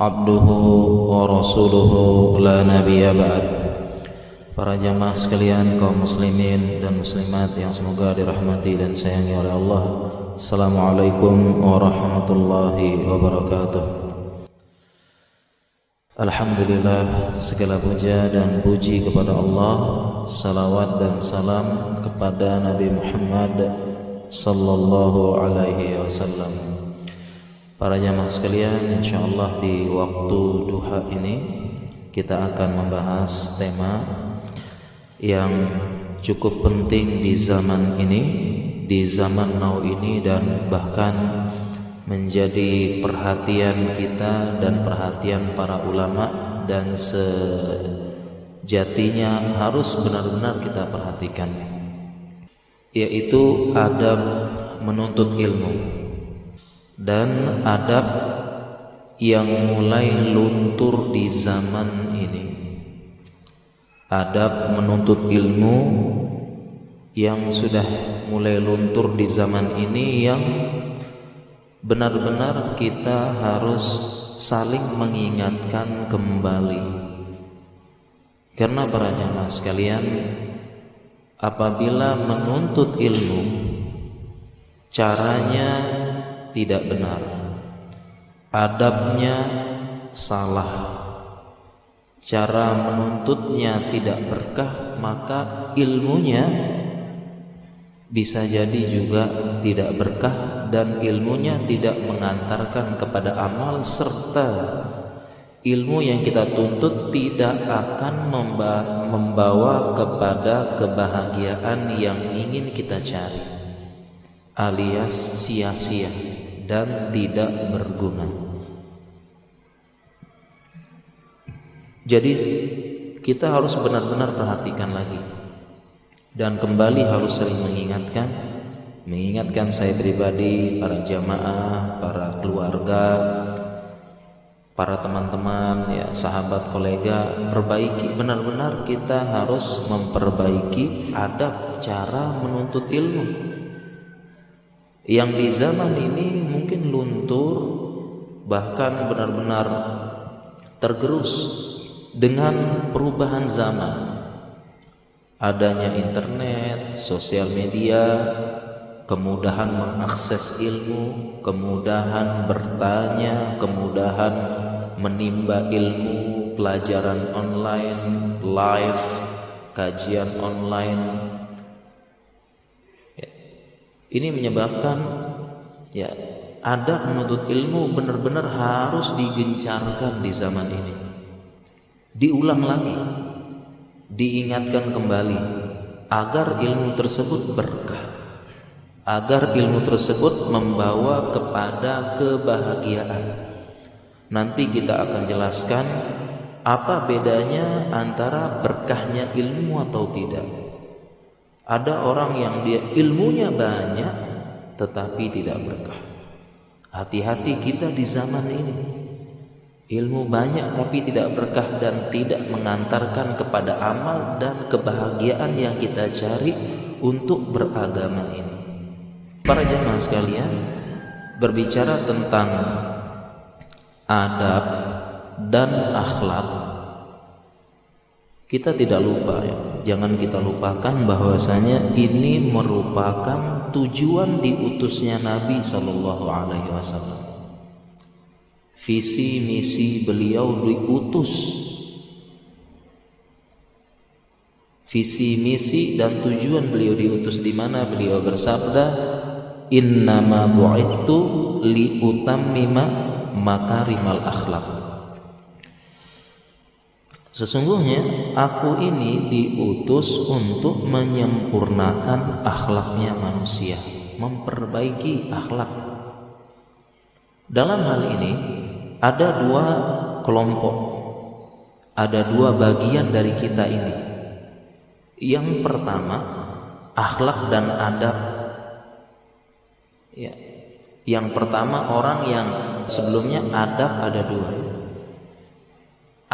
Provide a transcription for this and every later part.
عبده ورسوله لا نبي بعد Para jamaah sekalian kaum muslimin dan muslimat yang semoga dirahmati dan sayangi oleh Allah Assalamualaikum warahmatullahi wabarakatuh Alhamdulillah segala puja dan puji kepada Allah Salawat dan salam kepada Nabi Muhammad Sallallahu alaihi wasallam Para jamaah sekalian insyaallah di waktu duha ini Kita akan membahas tema yang cukup penting di zaman ini, di zaman now ini dan bahkan menjadi perhatian kita dan perhatian para ulama dan sejatinya harus benar-benar kita perhatikan yaitu adab menuntut ilmu dan adab yang mulai luntur di zaman ini. Adab menuntut ilmu yang sudah mulai luntur di zaman ini yang benar-benar kita harus saling mengingatkan kembali. Karena para jamaah sekalian apabila menuntut ilmu caranya tidak benar. Adabnya salah. Cara menuntutnya tidak berkah maka ilmunya bisa jadi juga tidak berkah dan ilmunya tidak mengantarkan kepada amal serta ilmu yang kita tuntut tidak akan membawa kepada kebahagiaan yang ingin kita cari alias sia-sia dan tidak berguna. Jadi kita harus benar-benar perhatikan lagi dan kembali harus sering mengingatkan mengingatkan saya pribadi, para jamaah, para keluarga, para teman-teman, ya sahabat, kolega, perbaiki benar-benar kita harus memperbaiki adab cara menuntut ilmu. Yang di zaman ini mungkin luntur bahkan benar-benar tergerus dengan perubahan zaman adanya internet, sosial media, kemudahan mengakses ilmu, kemudahan bertanya, kemudahan menimba ilmu, pelajaran online, live, kajian online. Ini menyebabkan ya ada menuntut ilmu benar-benar harus digencarkan di zaman ini diulang lagi, diingatkan kembali agar ilmu tersebut berkah, agar ilmu tersebut membawa kepada kebahagiaan. Nanti kita akan jelaskan apa bedanya antara berkahnya ilmu atau tidak. Ada orang yang dia ilmunya banyak tetapi tidak berkah. Hati-hati kita di zaman ini Ilmu banyak tapi tidak berkah dan tidak mengantarkan kepada amal dan kebahagiaan yang kita cari untuk beragama ini. Para jamaah sekalian, berbicara tentang adab dan akhlak, kita tidak lupa ya. Jangan kita lupakan bahwasanya ini merupakan tujuan diutusnya Nabi Shallallahu alaihi wasallam. Visi misi beliau diutus. Visi misi dan tujuan beliau diutus di mana? Beliau bersabda innama bu'ithu li utammima makarimal akhlak Sesungguhnya aku ini diutus untuk menyempurnakan akhlaknya manusia, memperbaiki akhlak. Dalam hal ini ada dua kelompok ada dua bagian dari kita ini. Yang pertama, akhlak dan adab. Ya. Yang pertama orang yang sebelumnya adab ada dua.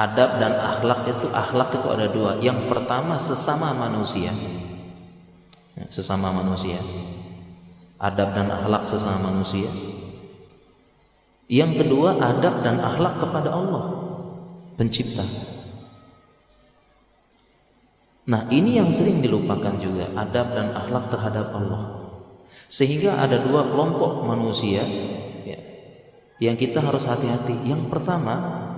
Adab dan akhlak itu akhlak itu ada dua. Yang pertama sesama manusia. Sesama manusia. Adab dan akhlak sesama manusia. Yang kedua adab dan akhlak kepada Allah pencipta. Nah, ini yang sering dilupakan juga adab dan akhlak terhadap Allah. Sehingga ada dua kelompok manusia ya, yang kita harus hati-hati. Yang pertama,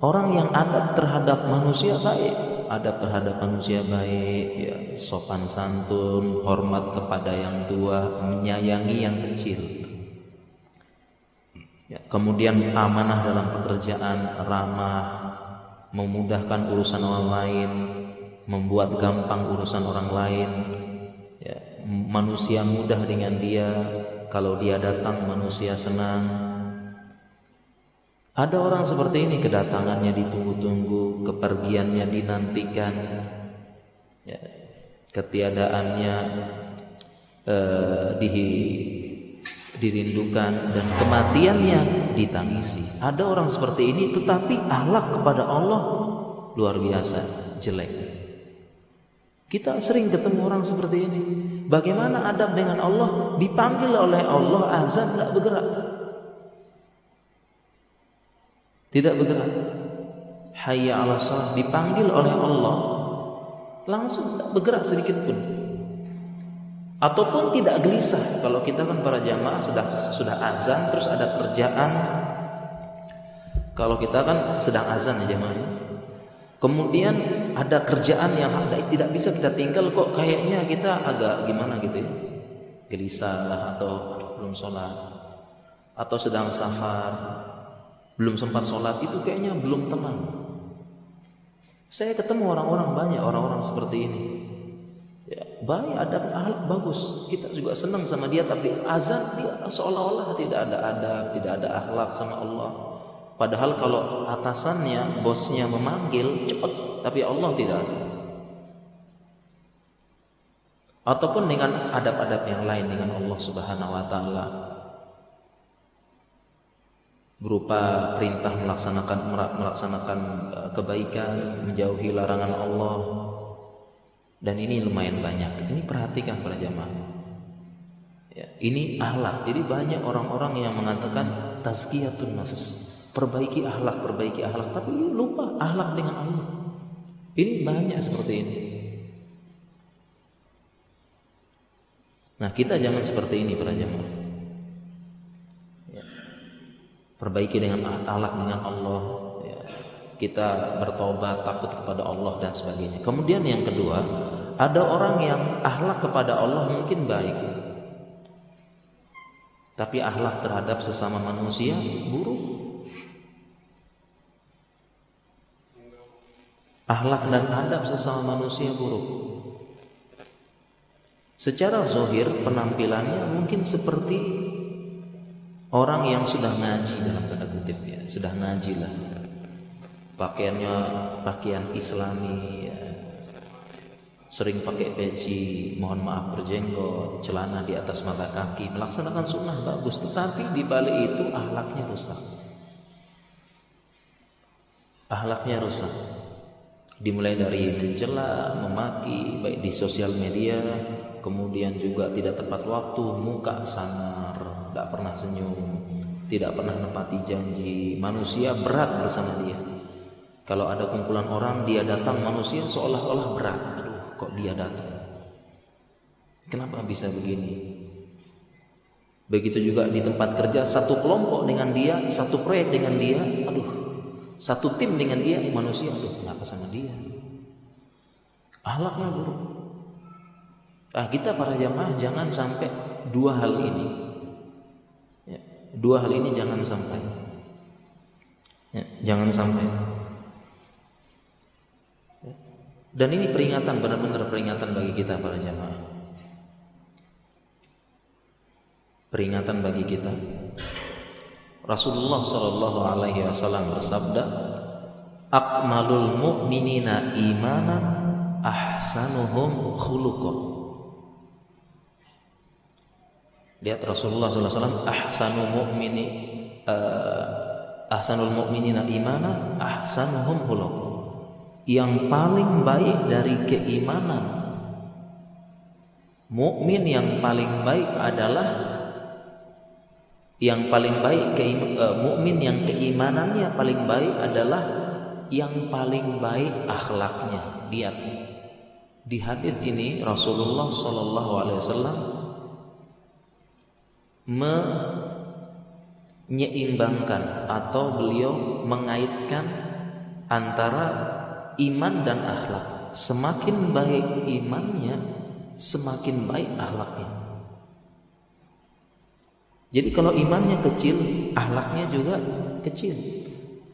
orang yang adab terhadap manusia baik, adab terhadap manusia baik, ya, sopan santun, hormat kepada yang tua, menyayangi yang kecil. Ya, kemudian amanah dalam pekerjaan, ramah, memudahkan urusan orang lain, membuat gampang urusan orang lain. Ya, manusia mudah dengan dia, kalau dia datang manusia senang. Ada orang seperti ini kedatangannya ditunggu-tunggu, kepergiannya dinantikan, ya, ketiadaannya eh, di dirindukan dan kematiannya ditangisi. Ada orang seperti ini tetapi ahlak kepada Allah luar biasa jelek. Kita sering ketemu orang seperti ini. Bagaimana adab dengan Allah? Dipanggil oleh Allah azan tidak bergerak. Tidak bergerak. Hayya ala salat dipanggil oleh Allah. Langsung tidak bergerak sedikit pun. Ataupun tidak gelisah. Kalau kita kan para jamaah sudah sudah azan terus ada kerjaan. Kalau kita kan sedang azan ya jamaah kemudian ada kerjaan yang tidak bisa kita tinggal kok kayaknya kita agak gimana gitu ya? Gelisah lah atau belum sholat. Atau sedang safar belum sempat sholat itu kayaknya belum tenang. Saya ketemu orang-orang banyak orang-orang seperti ini. Ya, baik adab ahlak bagus. Kita juga senang sama dia tapi azan dia seolah-olah tidak ada adab tidak ada akhlak sama Allah. Padahal kalau atasannya bosnya memanggil cepat. Tapi Allah tidak ada. Ataupun dengan adab-adab yang lain dengan Allah Subhanahu wa taala berupa perintah melaksanakan melaksanakan eh, kebaikan menjauhi larangan Allah dan ini lumayan banyak. Ini perhatikan para jamaah. Ya, ini ahlak. Jadi banyak orang-orang yang mengatakan tazkiyatun nafs. Perbaiki ahlak, perbaiki ahlak, tapi lupa ahlak dengan Allah. Ini banyak seperti ini. Nah, kita jangan seperti ini para jamaah. Perbaiki dengan ahlak dengan Allah, kita bertobat takut kepada Allah dan sebagainya. Kemudian yang kedua ada orang yang ahlak kepada Allah mungkin baik. Tapi ahlak terhadap sesama manusia buruk. Ahlak dan adab sesama manusia buruk. Secara zohir penampilannya mungkin seperti orang yang sudah ngaji dalam tanda kutip ya, sudah ngaji lah. Pakaiannya pakaian islami ya. sering pakai peci mohon maaf berjenggot celana di atas mata kaki. Melaksanakan sunnah bagus tetapi di balik itu ahlaknya rusak. Ahlaknya rusak. Dimulai dari mencela memaki baik di sosial media kemudian juga tidak tepat waktu muka sangar tidak pernah senyum tidak pernah menepati janji manusia berat bersama dia kalau ada kumpulan orang dia datang manusia seolah-olah berat. Aduh, kok dia datang? Kenapa bisa begini? Begitu juga di tempat kerja satu kelompok dengan dia, satu proyek dengan dia, aduh, satu tim dengan dia, manusia, aduh, kenapa sama dia? Ahlaknya buruk. Ah, kita para jamaah jangan sampai dua hal ini. Dua hal ini jangan sampai. Ya, jangan sampai. Dan ini peringatan benar-benar peringatan bagi kita para jamaah. Peringatan bagi kita. Rasulullah Shallallahu Alaihi Wasallam bersabda, akmalul mu'minina imanan ahsanuhum khuluqan lihat Rasulullah SAW ahsanul mu'mini uh, ahsanul mu'minina imana? Ahsanuhum khuluqan yang paling baik dari keimanan mukmin yang paling baik adalah yang paling baik ke uh, mukmin yang keimanannya paling baik adalah yang paling baik akhlaknya. Lihat di hadis ini Rasulullah Shallallahu Alaihi Wasallam menyeimbangkan atau beliau mengaitkan antara iman dan akhlak. Semakin baik imannya, semakin baik akhlaknya. Jadi kalau imannya kecil, akhlaknya juga kecil.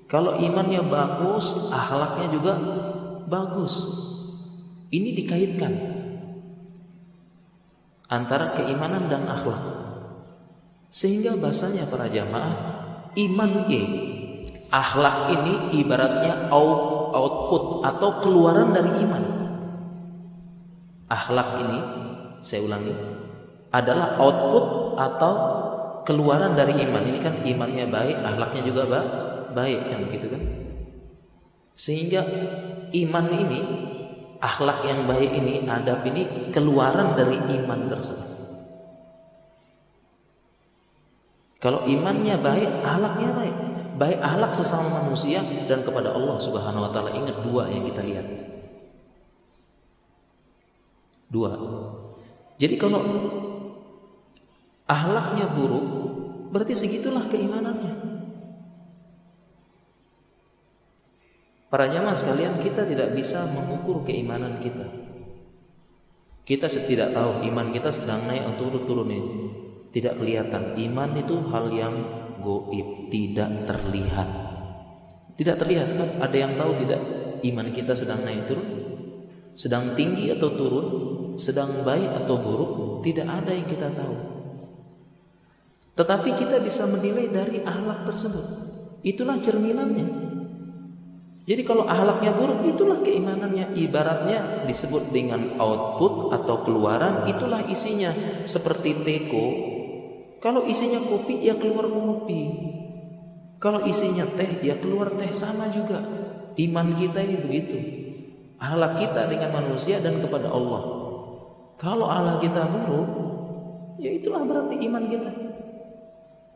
Kalau imannya bagus, akhlaknya juga bagus. Ini dikaitkan antara keimanan dan akhlak. Sehingga bahasanya para jamaah iman e akhlak ini ibaratnya output atau keluaran dari iman. Akhlak ini saya ulangi adalah output atau keluaran dari iman. Ini kan imannya baik, akhlaknya juga baik kan begitu kan? Sehingga iman ini akhlak yang baik ini, adab ini keluaran dari iman tersebut. Kalau imannya baik, akhlaknya baik. Baik akhlak sesama manusia dan kepada Allah Subhanahu wa taala. Ingat dua yang kita lihat. Dua. Jadi kalau akhlaknya buruk, berarti segitulah keimanannya. Para jamaah sekalian, kita tidak bisa mengukur keimanan kita. Kita tidak tahu iman kita sedang naik atau turun ini. Tidak kelihatan. Iman itu hal yang goib, tidak terlihat. Tidak terlihat kan? Ada yang tahu tidak iman kita sedang naik turun? Sedang tinggi atau turun? Sedang baik atau buruk? Tidak ada yang kita tahu. Tetapi kita bisa menilai dari ahlak tersebut. Itulah cerminannya. Jadi kalau ahlaknya buruk itulah keimanannya ibaratnya disebut dengan output atau keluaran itulah isinya seperti teko. Kalau isinya kopi ya keluar kopi. Kalau isinya teh ya keluar teh sama juga. Iman kita ini begitu. Ahlak kita dengan manusia dan kepada Allah. Kalau ahlak kita buruk ya itulah berarti iman kita.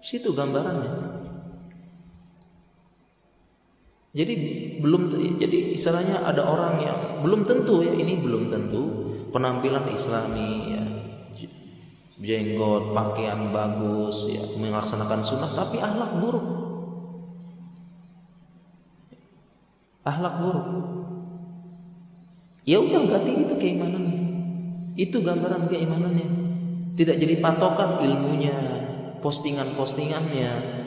Situ gambarannya. Jadi belum jadi istilahnya ada orang yang belum tentu ya ini belum tentu penampilan Islami jenggot, pakaian bagus ya melaksanakan sunnah tapi akhlak buruk. Akhlak buruk. Ya udah berarti itu keimanannya. Itu gambaran keimanannya. Tidak jadi patokan ilmunya, postingan-postingannya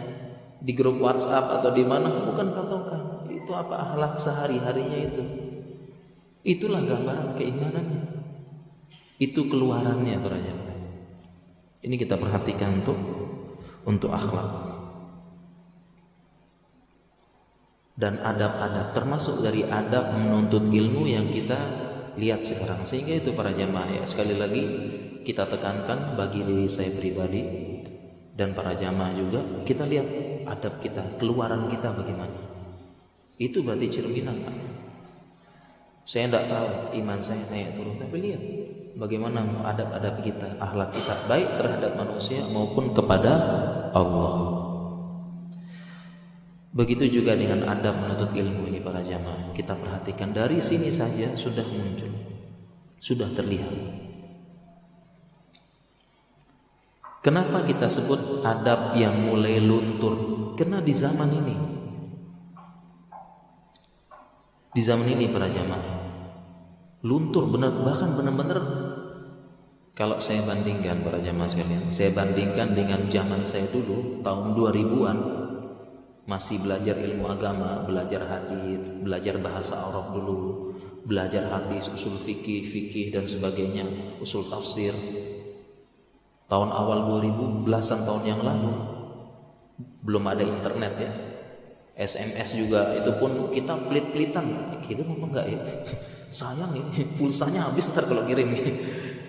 di grup WhatsApp atau di mana bukan patokan itu apa akhlak sehari-harinya itu itulah gambaran keimanannya itu keluarannya para ini kita perhatikan untuk untuk akhlak. Dan adab-adab termasuk dari adab menuntut ilmu yang kita lihat sekarang. Sehingga itu para jamaah ya sekali lagi kita tekankan bagi diri saya pribadi dan para jamaah juga kita lihat adab kita keluaran kita bagaimana. Itu berarti cerminan. Saya tidak tahu iman saya naik turun, tapi lihat bagaimana adab-adab kita, akhlak kita baik terhadap manusia maupun kepada Allah. Begitu juga dengan adab menuntut ilmu ini para jamaah. Kita perhatikan dari sini saja sudah muncul, sudah terlihat. Kenapa kita sebut adab yang mulai luntur? Karena di zaman ini di zaman ini para jamaah luntur benar bahkan benar-benar kalau saya bandingkan para jamaah sekalian saya bandingkan dengan zaman saya dulu tahun 2000-an masih belajar ilmu agama belajar hadis belajar bahasa Arab dulu belajar hadis usul fikih fikih dan sebagainya usul tafsir. Tahun awal 2000 belasan tahun yang lalu belum ada internet ya. SMS juga itu pun kita pelit-pelitan. Kirim apa enggak ya? Sayang nih pulsanya habis ntar kalau kirim nih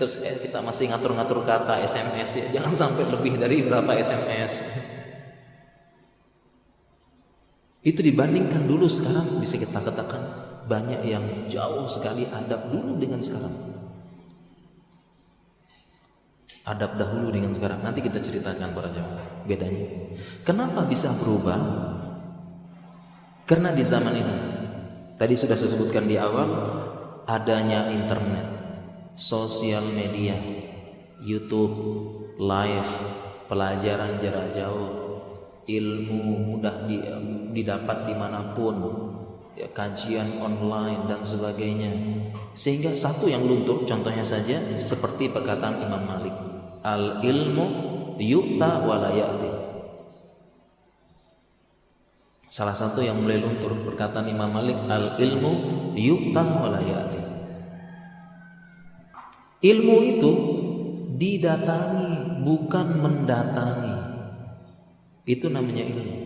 terus eh, kita masih ngatur-ngatur kata SMS ya. Jangan sampai lebih dari berapa SMS itu dibandingkan dulu sekarang bisa kita katakan banyak yang jauh sekali adab dulu dengan sekarang. Adab dahulu dengan sekarang. Nanti kita ceritakan para jamaah bedanya. Kenapa bisa berubah? Karena di zaman ini tadi sudah saya sebutkan di awal adanya internet, sosial media, YouTube, live, pelajaran jarak jauh, ilmu mudah didapat di mana pun, ya, kajian online dan sebagainya. Sehingga satu yang luntur, contohnya saja seperti perkataan Imam Malik, al ilmu yu'ta walayati Salah satu yang mulai luntur perkataan Imam Malik al ilmu yukta walayati. Ilmu itu didatangi bukan mendatangi. Itu namanya ilmu.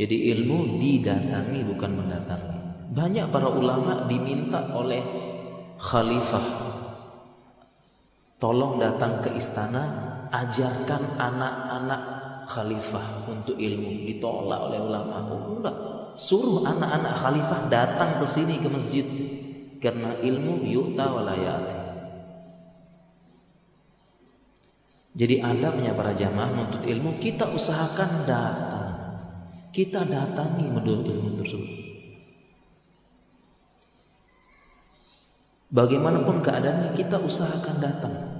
Jadi ilmu didatangi bukan mendatangi. Banyak para ulama diminta oleh khalifah tolong datang ke istana ajarkan anak-anak khalifah untuk ilmu ditolak oleh ulama oh, suruh anak-anak khalifah datang ke sini ke masjid karena ilmu yu'ta walayati jadi adabnya para jamaah menuntut ilmu kita usahakan datang kita datangi menuntut ilmu tersebut bagaimanapun keadaannya kita usahakan datang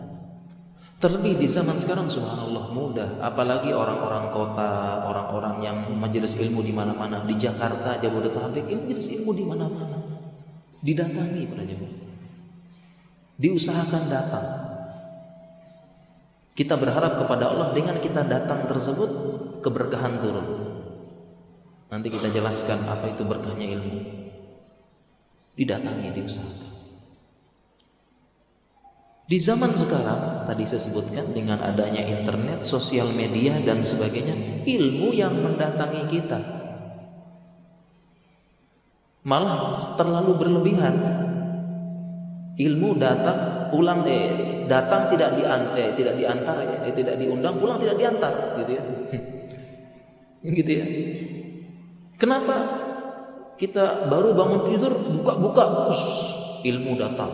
Terlebih di zaman sekarang subhanallah mudah, apalagi orang-orang kota, orang-orang yang majelis ilmu di mana-mana, di Jakarta, Jabodetabek, ini majelis ilmu di mana-mana. Didatangi para jemaah. Diusahakan datang. Kita berharap kepada Allah dengan kita datang tersebut keberkahan turun. Nanti kita jelaskan apa itu berkahnya ilmu. Didatangi, diusahakan. Di zaman sekarang, tadi saya sebutkan dengan adanya internet, sosial media dan sebagainya, ilmu yang mendatangi kita malah terlalu berlebihan. Ilmu datang, pulang eh datang tidak diantar, eh, tidak diantar eh, tidak diundang, pulang tidak diantar, gitu ya. gitu ya. Kenapa? Kita baru bangun tidur, buka-buka, ilmu datang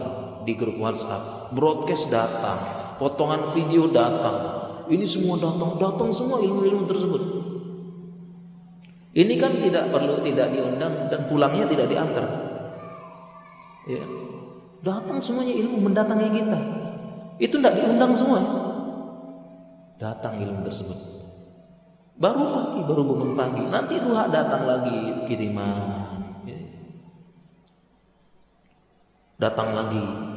di grup WhatsApp, broadcast datang, potongan video datang. Ini semua datang, datang semua ilmu-ilmu tersebut. Ini kan tidak perlu tidak diundang dan pulangnya tidak diantar. Ya. Datang semuanya ilmu mendatangi kita. Itu tidak diundang semua. Datang ilmu tersebut. Baru pagi, baru bangun pagi. Nanti duha datang lagi kiriman. Ya. Datang lagi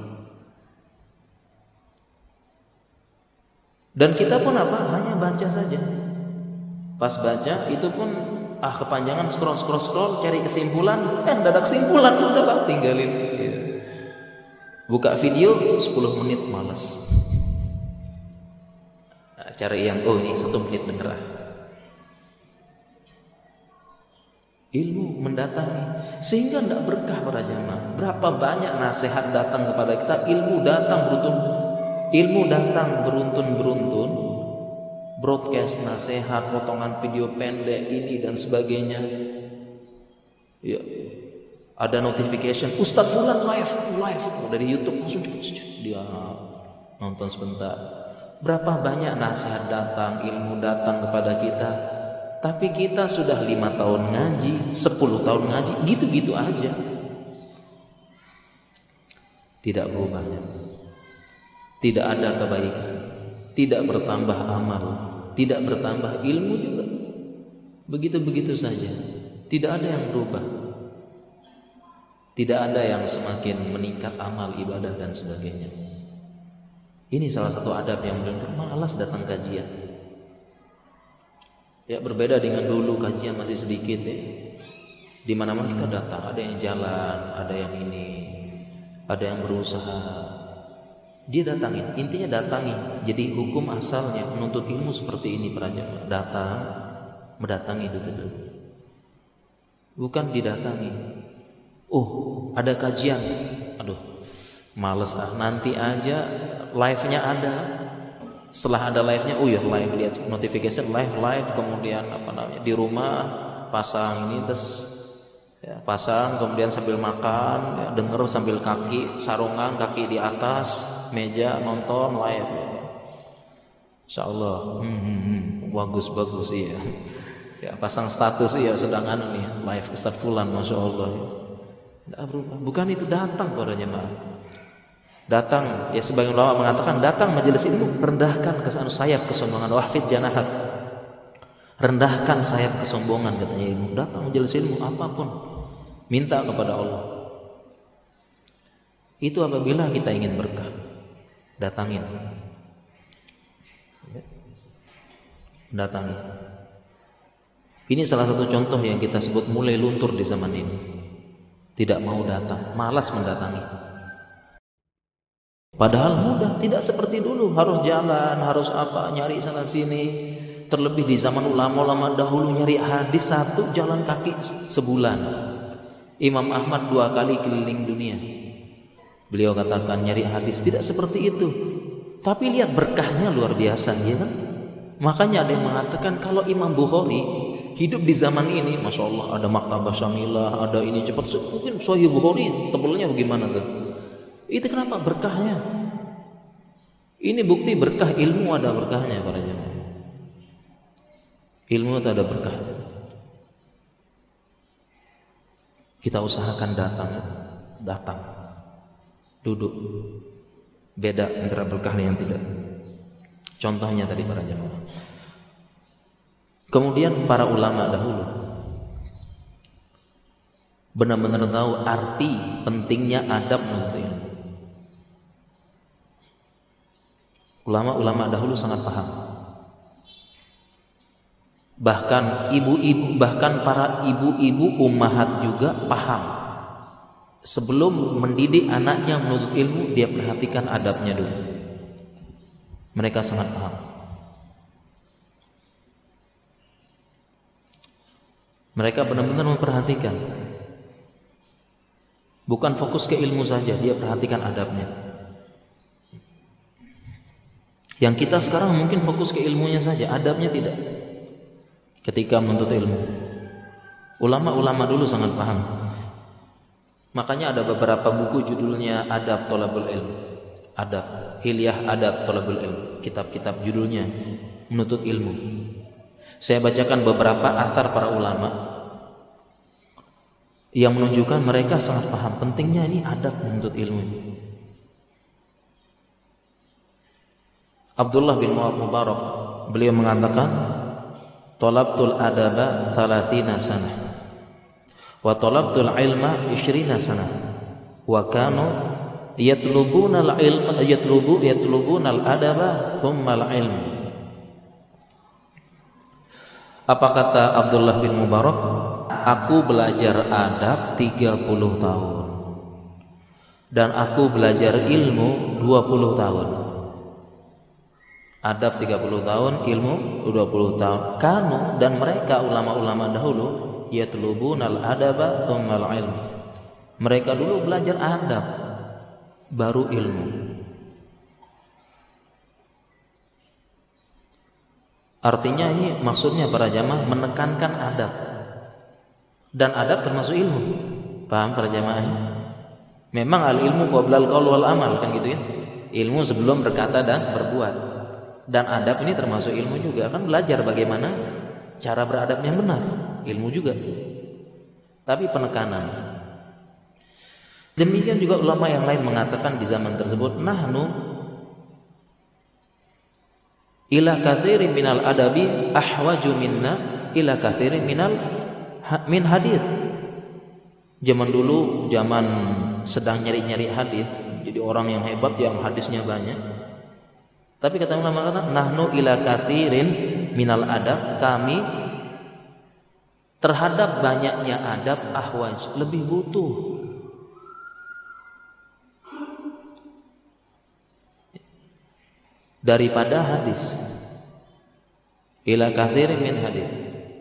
Dan kita pun apa? Hanya baca saja. Pas baca itu pun ah kepanjangan scroll scroll scroll cari kesimpulan, eh ada kesimpulan udahlah tinggalin. Ya. Buka video 10 menit males. Nah, cari yang oh ini satu menit denger. Ilmu mendatangi sehingga tidak berkah para jamaah. Berapa banyak nasihat datang kepada kita, ilmu datang beruntun Ilmu datang beruntun-beruntun, broadcast nasihat, potongan video pendek ini dan sebagainya. Ya. Ada notification, Ustadz Fulan live, live oh, dari YouTube langsung dia nonton sebentar. Berapa banyak nasihat datang, ilmu datang kepada kita, tapi kita sudah lima tahun ngaji, sepuluh tahun ngaji, gitu-gitu aja. Tidak berubahnya tidak ada kebaikan, tidak bertambah amal, tidak bertambah ilmu juga. Begitu-begitu saja. Tidak ada yang berubah. Tidak ada yang semakin meningkat amal ibadah dan sebagainya. Ini salah satu adab yang belum malas datang kajian. Ya berbeda dengan dulu kajian masih sedikit ya. Di mana-mana kita datang, ada yang jalan, ada yang ini, ada yang berusaha, dia datangin, intinya datangi. Jadi hukum asalnya menuntut ilmu seperti ini para jamaah. Datang, mendatangi itu dulu. bukan didatangi. Oh, ada kajian. Aduh, males ah. Nanti aja live-nya ada. Setelah ada live-nya, oh ya live lihat notification live live kemudian apa namanya di rumah pasang ini terus ya, pasang kemudian sambil makan ya, denger sambil kaki sarungan kaki di atas meja nonton live ya. Insya Allah hmm, hmm, hmm. bagus bagus iya ya pasang status iya sedang anu nih live Ustaz Fulan Masya Allah ya. Bukan itu datang pada jemaah. Datang ya sebagian ulama mengatakan datang majelis ilmu rendahkan kesan sayap kesombongan. Wahfid janahak. Rendahkan sayap kesombongan katanya ilmu datang majelis ilmu apa pun. Minta kepada Allah. Itu apabila kita ingin berkah. Datangin. Ya. datangin ini salah satu contoh yang kita sebut mulai luntur di zaman ini tidak mau datang malas mendatangi Padahal mudah, tidak seperti dulu harus jalan, harus apa, nyari sana sini. Terlebih di zaman ulama-ulama dahulu nyari hadis satu jalan kaki sebulan. Imam Ahmad dua kali keliling dunia. Beliau katakan nyari hadis tidak seperti itu. Tapi lihat berkahnya luar biasa, ya kan? Makanya ada yang mengatakan kalau Imam Bukhari hidup di zaman ini, masya Allah ada maktabah syamilah, ada ini cepat mungkin Sahih Bukhari tebelnya bagaimana tuh? Itu kenapa berkahnya? Ini bukti berkah ilmu ada berkahnya para jemaah. Ilmu itu ada berkah. Kita usahakan datang, datang, duduk. Beda antara berkah yang tidak. Contohnya tadi para jemaah. Kemudian para ulama dahulu benar-benar tahu arti pentingnya adab menuntut ilmu. Ulama-ulama dahulu sangat paham. Bahkan ibu-ibu, bahkan para ibu-ibu ummahat juga paham. Sebelum mendidik anaknya menuntut ilmu, dia perhatikan adabnya dulu. Mereka sangat paham. Mereka benar-benar memperhatikan. Bukan fokus ke ilmu saja, dia perhatikan adabnya. Yang kita sekarang mungkin fokus ke ilmunya saja, adabnya tidak. Ketika menuntut ilmu. Ulama-ulama dulu sangat paham. Makanya ada beberapa buku judulnya Adab Tolabul Ilm. Adab, Hilyah Adab Tolabul Ilm. Kitab-kitab judulnya menuntut ilmu. Saya bacakan beberapa athar para ulama yang menunjukkan mereka sangat paham pentingnya ini adab menuntut ilmu. Abdullah bin Mubarak beliau mengatakan talabtul adaba 30 sanah wa talabtul ilma 20 sanah wa kanu yatlubuna al-ilma yatlubu yatlubuna al-adaba thumma al-ilm apa kata Abdullah bin Mubarak aku belajar adab 30 tahun dan aku belajar ilmu 20 tahun adab 30 tahun, ilmu 20 tahun. Kanu dan mereka ulama-ulama dahulu yatlubunal adaba tsummal ilm. Mereka dulu belajar adab baru ilmu. Artinya ini maksudnya para jamaah menekankan adab. Dan adab termasuk ilmu. Paham para jamaah? Memang al ilmu qablal qaul wal amal kan gitu ya. Ilmu sebelum berkata dan berbuat dan adab ini termasuk ilmu juga kan belajar bagaimana cara beradab yang benar ilmu juga tapi penekanan demikian juga ulama yang lain mengatakan di zaman tersebut nahnu ila kathiri minal adabi ahwaju minna ila kathiri minal min hadis zaman dulu zaman sedang nyari-nyari hadis jadi orang yang hebat yang hadisnya banyak. Tapi kata ulama nahnu ila kathirin minal adab. Kami terhadap banyaknya adab ahwaj lebih butuh daripada hadis ila kathirin min hadis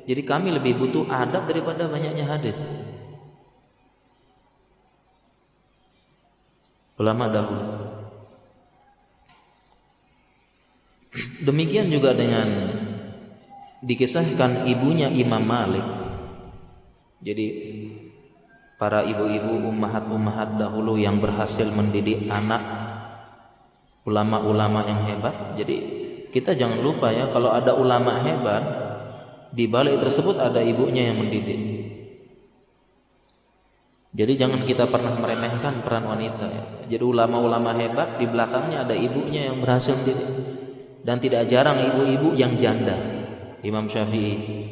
Jadi kami lebih butuh adab daripada banyaknya hadis. Ulama dahulu. Demikian juga dengan dikisahkan ibunya Imam Malik. Jadi para ibu-ibu ummahat-ummahat dahulu yang berhasil mendidik anak ulama-ulama yang hebat. Jadi kita jangan lupa ya kalau ada ulama hebat di balik tersebut ada ibunya yang mendidik. Jadi jangan kita pernah meremehkan peran wanita ya. Jadi ulama-ulama hebat di belakangnya ada ibunya yang berhasil mendidik. Dan tidak jarang ibu-ibu yang janda. Imam Syafi'i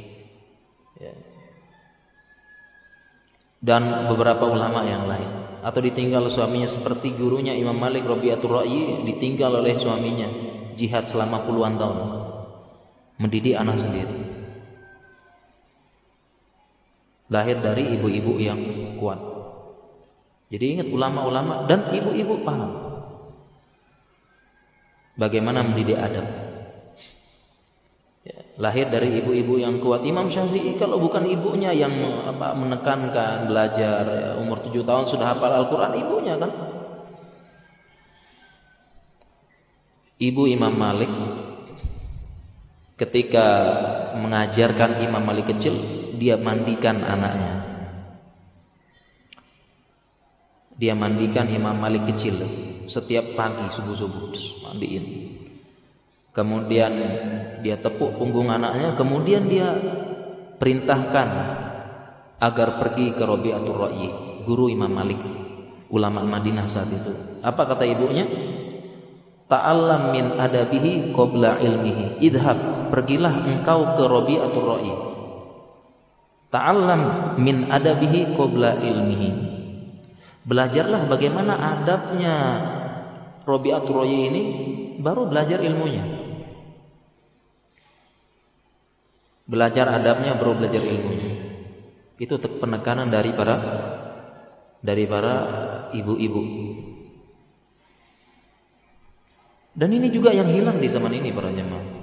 dan beberapa ulama yang lain atau ditinggal suaminya seperti gurunya Imam Malik Rabi'atul Ra'i ditinggal oleh suaminya jihad selama puluhan tahun. Mendidik anak sendiri. Lahir dari ibu-ibu yang kuat. Jadi ingat ulama-ulama dan ibu-ibu paham bagaimana mendidik adab lahir dari ibu-ibu yang kuat. Imam Syafi'i kalau bukan ibunya yang apa, menekankan belajar ya, umur tujuh tahun sudah hafal Al-Quran ibunya kan. Ibu Imam Malik ketika mengajarkan Imam Malik kecil dia mandikan anaknya. Dia mandikan Imam Malik kecil setiap pagi subuh-subuh mandiin kemudian dia tepuk punggung anaknya kemudian dia perintahkan agar pergi ke Rabi'atul Ra'yi guru Imam Malik ulama Madinah saat itu. Apa kata ibunya? Ta'allam min adabihi qabla ilmihi idhab pergilah engkau ke Rabi'atul Ra'yi. Ta'allam min adabihi qabla ilmihi. Belajarlah bagaimana adabnya Rabi'atul Ra'yi ini baru belajar ilmunya Belajar adabnya baru belajar ilmunya. Itu penekanan dari para dari para ibu-ibu. Dan ini juga yang hilang di zaman ini para jemaah.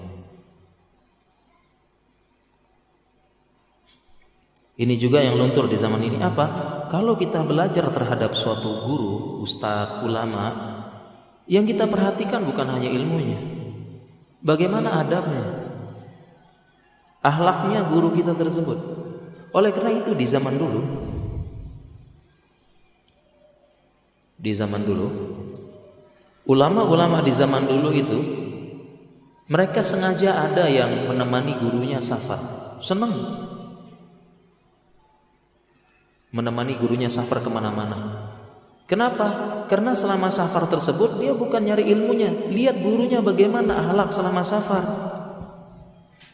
Ini juga yang luntur di zaman ini apa? Kalau kita belajar terhadap suatu guru, ustadz, ulama, yang kita perhatikan bukan hanya ilmunya, bagaimana adabnya, Ahlaknya guru kita tersebut. Oleh karena itu di zaman dulu di zaman dulu ulama-ulama di zaman dulu itu mereka sengaja ada yang menemani gurunya safar. Senang menemani gurunya safar ke mana-mana. Kenapa? Karena selama safar tersebut dia bukan nyari ilmunya, lihat gurunya bagaimana ahlak selama safar.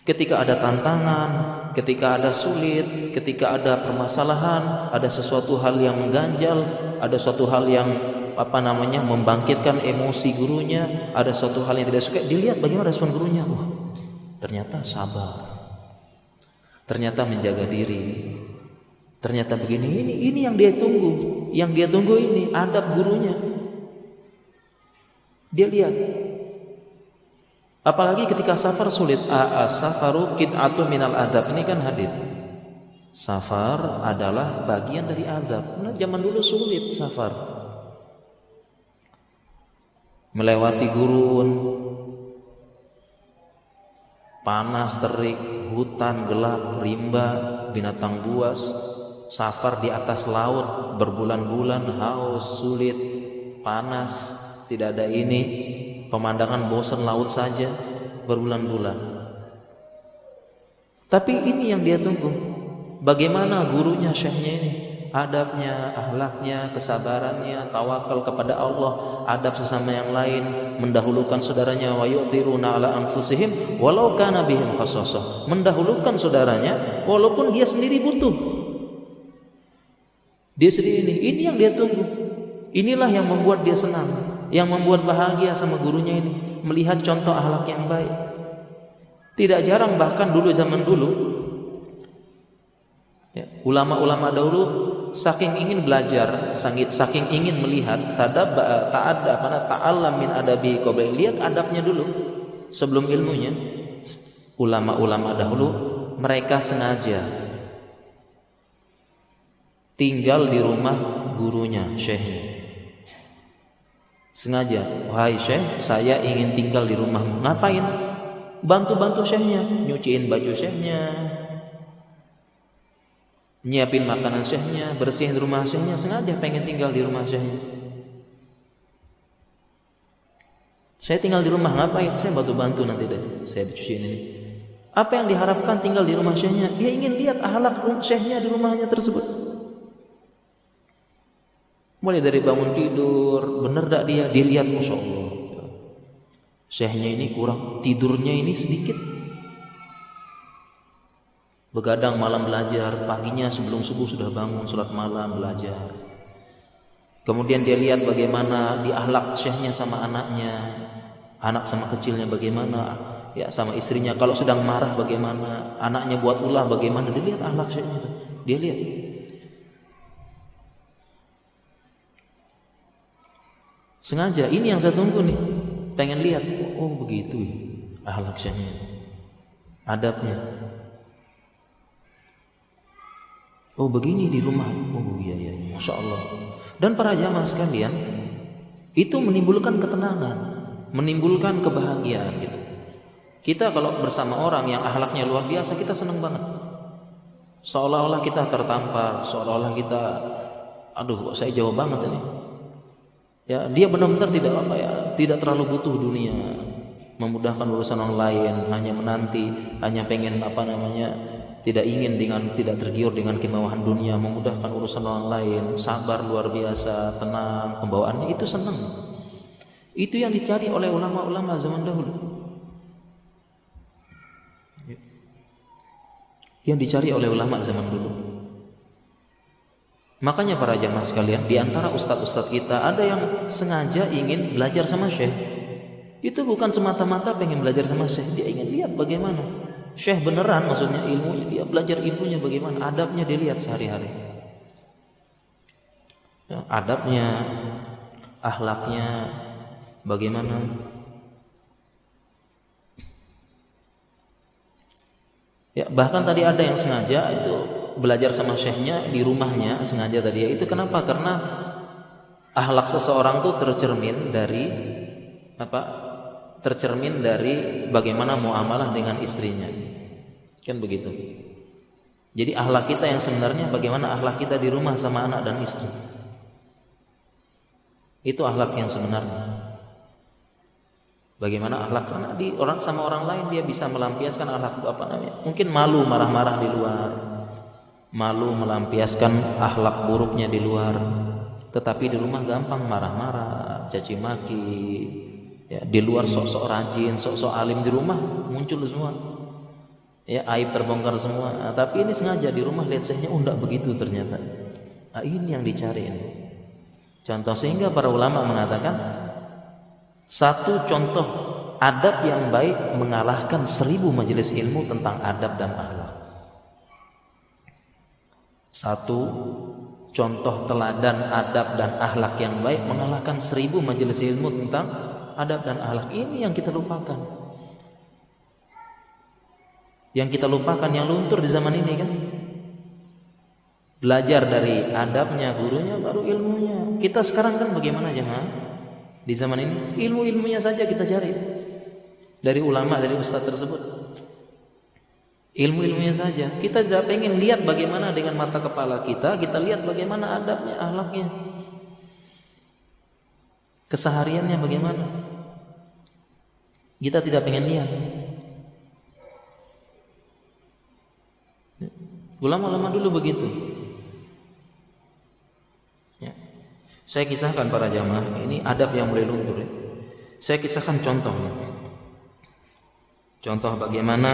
Ketika ada tantangan, ketika ada sulit, ketika ada permasalahan, ada sesuatu hal yang mengganjal, ada suatu hal yang apa namanya membangkitkan emosi gurunya, ada suatu hal yang tidak suka, dilihat bagaimana respon gurunya. Wah, ternyata sabar. Ternyata menjaga diri. Ternyata begini, ini ini yang dia tunggu. Yang dia tunggu ini adab gurunya. Dia lihat Apalagi ketika safar sulit. As-safaru kid'atu minal adab. Ini kan hadis. Safar adalah bagian dari adab. Nah, zaman dulu sulit safar. Melewati gurun, panas terik, hutan gelap, rimba, binatang buas, safar di atas laut berbulan-bulan haus, sulit, panas, tidak ada ini, pemandangan bosan laut saja berbulan-bulan. Tapi ini yang dia tunggu. Bagaimana gurunya syekhnya ini? Adabnya, ahlaknya, kesabarannya, tawakal kepada Allah, adab sesama yang lain, mendahulukan saudaranya wa yu'thiruna ala anfusihim walau kana bihim khassasah. Mendahulukan saudaranya walaupun dia sendiri butuh. Dia sendiri ini, ini yang dia tunggu. Inilah yang membuat dia senang yang membuat bahagia sama gurunya ini melihat contoh akhlak yang baik. Tidak jarang bahkan dulu zaman dulu ya, ulama-ulama dahulu saking ingin belajar, saking, ingin melihat tadab ta'adda mana ta'allam min adabi qabla lihat adabnya dulu sebelum ilmunya ulama-ulama dahulu mereka sengaja tinggal di rumah gurunya, syekhnya. Sengaja, wahai syekh, saya ingin tinggal di rumahmu. Ngapain? Bantu-bantu syekhnya, nyuciin baju syekhnya, nyiapin makanan syekhnya, bersihin rumah syekhnya, sengaja pengen tinggal di rumah syekhnya. Saya tinggal di rumah ngapain? Saya bantu-bantu nanti deh. Saya cuciin ini. Apa yang diharapkan tinggal di rumah syekhnya? Dia ingin lihat ahlak syekhnya di rumahnya tersebut. Mulai dari bangun tidur, benar tak dia? Dilihat, masya Allah. Syekhnya ini kurang, tidurnya ini sedikit. Begadang malam belajar, paginya sebelum subuh sudah bangun, sholat malam belajar. Kemudian dia lihat bagaimana di ahlak syekhnya sama anaknya, anak sama kecilnya bagaimana, ya sama istrinya. Kalau sedang marah bagaimana, anaknya buat ulah bagaimana, dia lihat ahlak syekhnya itu. Dia lihat. Sengaja ini yang saya tunggu nih. Pengen lihat. Oh begitu ya. Ahlak syahnya. Adabnya. Oh begini di rumah. Oh iya iya. iya. Masya Allah. Dan para jamaah sekalian. Itu menimbulkan ketenangan. Menimbulkan kebahagiaan gitu. Kita kalau bersama orang yang ahlaknya luar biasa kita senang banget. Seolah-olah kita tertampar, seolah-olah kita aduh saya jauh banget ini Ya, dia benar-benar tidak apa ya, tidak terlalu butuh dunia, memudahkan urusan orang lain, hanya menanti, hanya pengen apa namanya, tidak ingin dengan tidak tergiur dengan kemewahan dunia, memudahkan urusan orang lain, sabar luar biasa, tenang, pembawaannya itu senang. Itu yang dicari oleh ulama-ulama zaman dahulu. Yang dicari oleh ulama zaman dulu. Makanya para jamaah sekalian, di antara ustadz-ustadz kita ada yang sengaja ingin belajar sama syekh. Itu bukan semata-mata pengen belajar sama syekh, dia ingin lihat bagaimana. Syekh beneran maksudnya ilmunya, dia belajar ilmunya bagaimana, adabnya dia lihat sehari-hari. Ya, adabnya, ahlaknya bagaimana. Ya, bahkan tadi ada yang sengaja itu belajar sama syekhnya di rumahnya sengaja tadi ya. Itu kenapa? Karena ahlak seseorang tuh tercermin dari apa tercermin dari bagaimana muamalah dengan istrinya. Kan begitu? Jadi ahlak kita yang sebenarnya bagaimana ahlak kita di rumah sama anak dan istri? Itu ahlak yang sebenarnya. Bagaimana ahlak karena di orang sama orang lain dia bisa melampiaskan ahlak apa namanya? Mungkin malu marah-marah di luar malu melampiaskan akhlak buruknya di luar. Tetapi di rumah gampang marah-marah caci maki. Ya di luar sok-sok rajin sok-sok alim di rumah muncul semua. Ya aib terbongkar semua. Nah, tapi ini sengaja di rumah lihat sehnya undak oh, begitu ternyata. Nah, ini yang dicari ini. Contoh sehingga para ulama mengatakan satu contoh adab yang baik mengalahkan seribu majelis ilmu tentang adab dan akhlak satu contoh teladan adab dan akhlak yang baik mengalahkan seribu majelis ilmu tentang adab dan akhlak ini yang kita lupakan. Yang kita lupakan yang luntur di zaman ini kan. Belajar dari adabnya gurunya baru ilmunya. Kita sekarang kan bagaimana jemaah? Di zaman ini ilmu-ilmunya saja kita cari. Dari ulama, dari ustaz tersebut ilmu-ilmunya saja. Kita tidak pengen lihat bagaimana dengan mata kepala kita, kita lihat bagaimana adabnya, ahlaknya. Kesehariannya bagaimana? Kita tidak pengen lihat. Ulama-ulama dulu begitu. Ya. Saya kisahkan para jamaah, ini adab yang mulai luntur ya. Saya kisahkan contoh. Contoh bagaimana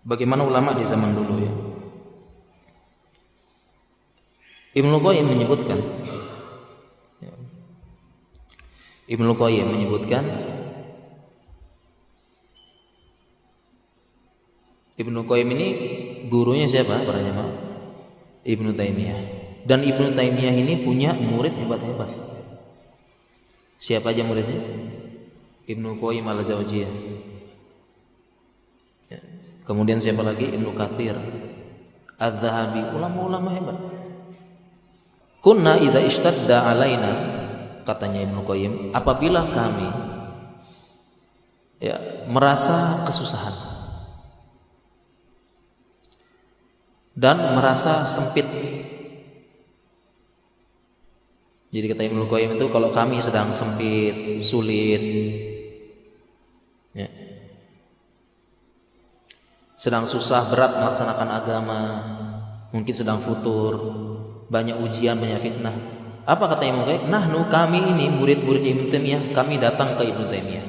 Bagaimana ulama di zaman dulu ya? Ibnu Qayyim menyebutkan ya. Ibnu Qayyim menyebutkan Ibnu Qayyim ini gurunya siapa para jemaah? Ibnu Taimiyah. Dan Ibnu Taimiyah ini punya murid hebat-hebat. Siapa aja muridnya? Ibnu Qayyim al-Jauziyah. Kemudian siapa lagi? Ibnu Katsir. Az-Zahabi, ulama-ulama hebat. Kunna idza ishtadda alaina katanya Ibnu Qayyim, apabila kami ya merasa kesusahan dan merasa sempit jadi kata Ibnu Qayyim itu kalau kami sedang sempit, sulit, ya, sedang susah berat melaksanakan agama, mungkin sedang futur, banyak ujian, banyak fitnah. Apa kata Qayyim? Nah, nu kami ini murid-murid Ibnu Taimiyah, kami datang ke Ibnu Taimiyah.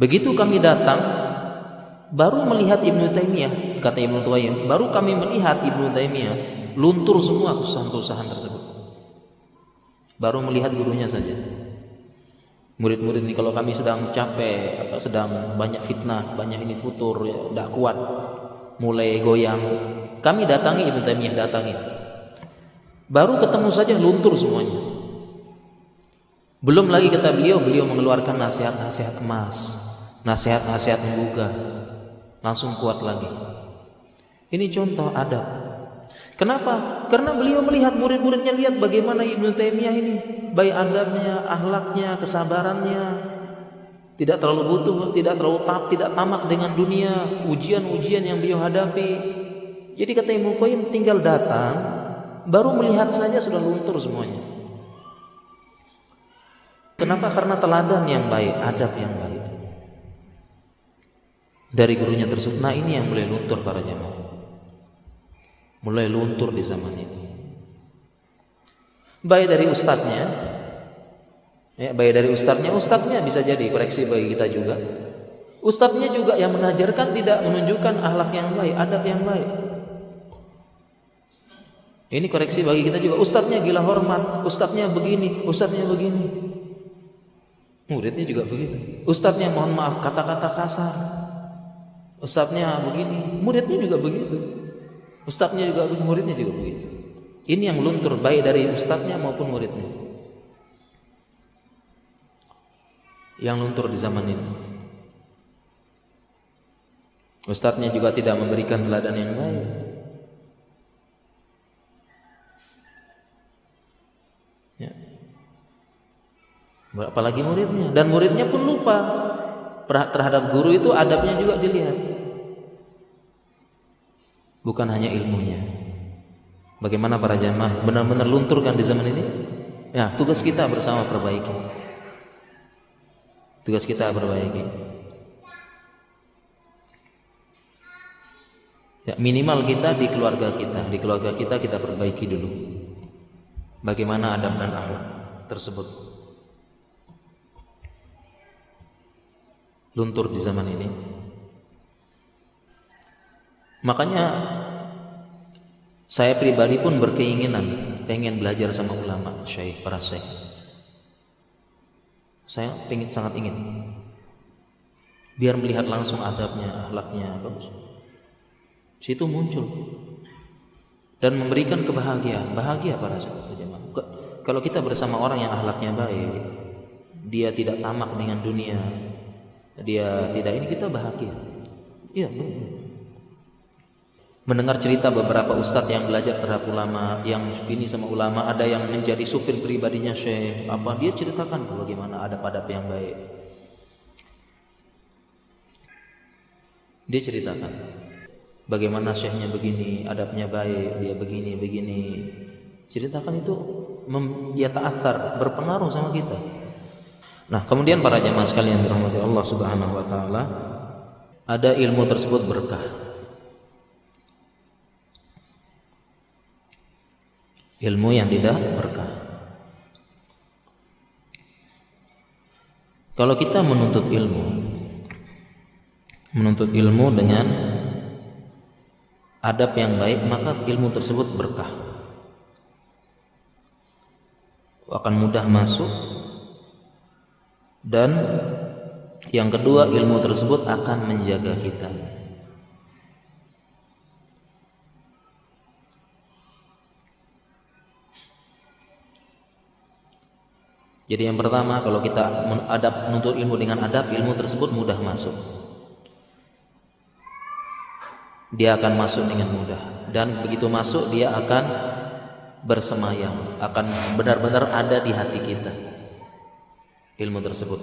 Begitu kami datang, baru melihat Ibnu Taimiyah kata Ibnu Qayyim baru kami melihat Ibnu Taimiyah luntur semua kesusahan-kesusahan tersebut baru melihat gurunya saja murid-murid ini kalau kami sedang capek apa sedang banyak fitnah banyak ini futur ya, kuat mulai goyang kami datangi Ibnu Taimiyah datangi baru ketemu saja luntur semuanya belum lagi kata beliau beliau mengeluarkan nasihat-nasihat emas nasihat-nasihat menggugah langsung kuat lagi. Ini contoh adab. Kenapa? Karena beliau melihat murid-muridnya lihat bagaimana Ibnu Taimiyah ini, baik adabnya, akhlaknya, kesabarannya, tidak terlalu butuh, tidak terlalu tap, tidak tamak dengan dunia, ujian-ujian yang beliau hadapi. Jadi kata Ibnu Qayyim tinggal datang, baru melihat saja sudah luntur semuanya. Kenapa? Karena teladan yang baik, adab yang baik dari gurunya tersebut. Nah ini yang mulai luntur para jamaah. Mulai luntur di zaman ini. Baik dari ustadznya, ya, baik dari ustadznya, ustadznya bisa jadi koreksi bagi kita juga. Ustadznya juga yang mengajarkan tidak menunjukkan akhlak yang baik, adab yang baik. Ini koreksi bagi kita juga. Ustadznya gila hormat, ustadznya begini, ustadznya begini. Muridnya juga begitu. Ustadznya mohon maaf kata-kata kasar. Ustadznya begini, muridnya juga begitu. Ustadznya juga muridnya juga begitu. Ini yang luntur baik dari ustadznya maupun muridnya. Yang luntur di zaman ini. Ustadznya juga tidak memberikan teladan yang baik. Ya. Apalagi muridnya dan muridnya pun lupa terhadap guru itu adabnya juga dilihat. Bukan hanya ilmunya. Bagaimana para jamaah benar-benar lunturkan di zaman ini? Ya, tugas kita bersama perbaiki. Tugas kita perbaiki. Ya, minimal kita di keluarga kita, di keluarga kita kita perbaiki dulu. Bagaimana adab dan akhlak tersebut. luntur di zaman ini. Makanya saya pribadi pun berkeinginan pengen belajar sama ulama, syekh, para syekh. Saya pengen sangat ingin biar melihat langsung adabnya, akhlaknya bagus. Situ muncul dan memberikan kebahagiaan, bahagia para sahabat jemaah. Kalau kita bersama orang yang akhlaknya baik, dia tidak tamak dengan dunia, dia tidak ini kita bahagia. Iya, Mendengar cerita beberapa ustadz yang belajar terhadap ulama, yang ini sama ulama, ada yang menjadi supir pribadinya syekh. Apa dia ceritakan tuh bagaimana ada adab yang baik. Dia ceritakan bagaimana syekhnya begini, adabnya baik, dia begini, begini. Ceritakan itu mem, ya ta'athar, berpengaruh sama kita. Nah, kemudian para jemaah sekalian dirahmati Allah Subhanahu wa taala, ada ilmu tersebut berkah. Ilmu yang tidak berkah. Kalau kita menuntut ilmu, menuntut ilmu dengan adab yang baik, maka ilmu tersebut berkah. Akan mudah masuk dan yang kedua ilmu tersebut akan menjaga kita Jadi yang pertama kalau kita adab menuntut ilmu dengan adab, ilmu tersebut mudah masuk. Dia akan masuk dengan mudah dan begitu masuk dia akan bersemayam, akan benar-benar ada di hati kita. Ilmu tersebut.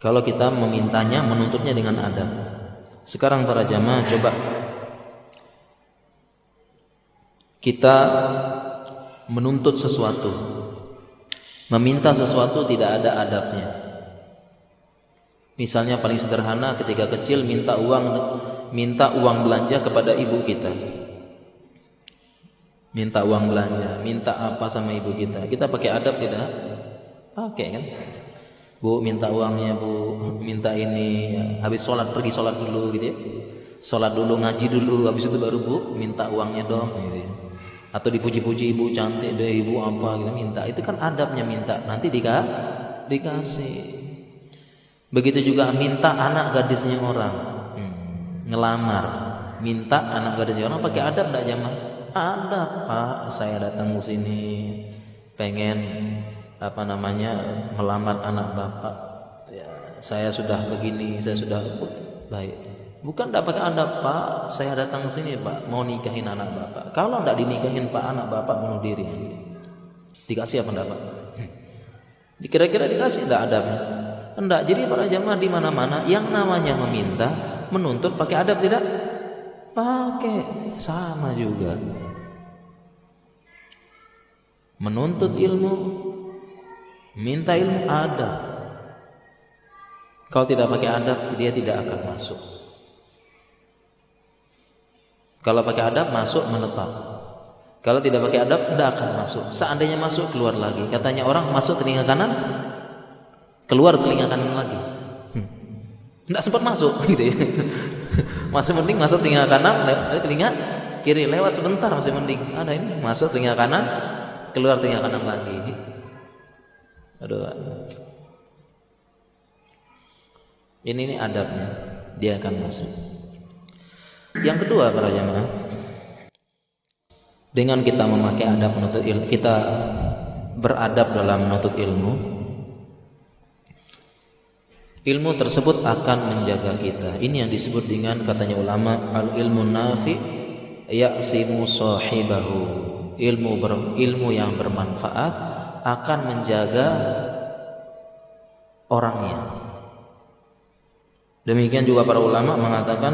Kalau kita memintanya, menuntutnya dengan adab. Sekarang para jamaah coba kita menuntut sesuatu. Meminta sesuatu tidak ada adabnya. Misalnya paling sederhana ketika kecil minta uang minta uang belanja kepada ibu kita. Minta uang belanja minta apa sama ibu kita. Kita pakai adab tidak? Pakai kan? Bu minta uangnya bu. Minta ini habis sholat pergi sholat dulu gitu ya. Sholat dulu ngaji dulu habis itu baru bu minta uangnya dong gitu ya atau dipuji-puji ibu cantik deh ibu apa gitu minta. Itu kan adabnya minta. Nanti dika dikasih. Begitu juga minta anak gadisnya orang. Hmm, ngelamar. Minta anak gadisnya orang pakai adab enggak jamaah? Adab pak saya datang sini pengen apa namanya melamar anak bapak. Ya, saya sudah begini saya sudah baik Bukan tidak pakai adab Pak, saya datang sini Pak, mau nikahin anak Bapak. Kalau tidak dinikahin Pak, anak Bapak bunuh diri. Dikasih apa Pak? Dikira-kira dikasih tidak adabnya? Enggak. Jadi para jamaah di mana-mana yang namanya meminta, menuntut pakai adab tidak? Pakai sama juga. Menuntut ilmu, minta ilmu adab. Kalau tidak pakai adab, dia tidak akan masuk. Kalau pakai adab masuk menetap. Kalau tidak pakai adab tidak akan masuk. Seandainya masuk keluar lagi. Katanya orang masuk telinga kanan, keluar telinga kanan lagi. Tidak hmm. sempat masuk gitu ya. Masih mending masuk telinga kanan, telinga kiri lewat sebentar masih mending. Ada ini masuk telinga kanan, keluar telinga kanan lagi. Aduh. Ini ini adabnya. Dia akan masuk. Yang kedua para jamaah dengan kita memakai adab menuntut ilmu kita beradab dalam menuntut ilmu ilmu tersebut akan menjaga kita. Ini yang disebut dengan katanya ulama al ilmu nafi ya'simu sahibahu. Ilmu ber, ilmu yang bermanfaat akan menjaga orangnya. Demikian juga para ulama mengatakan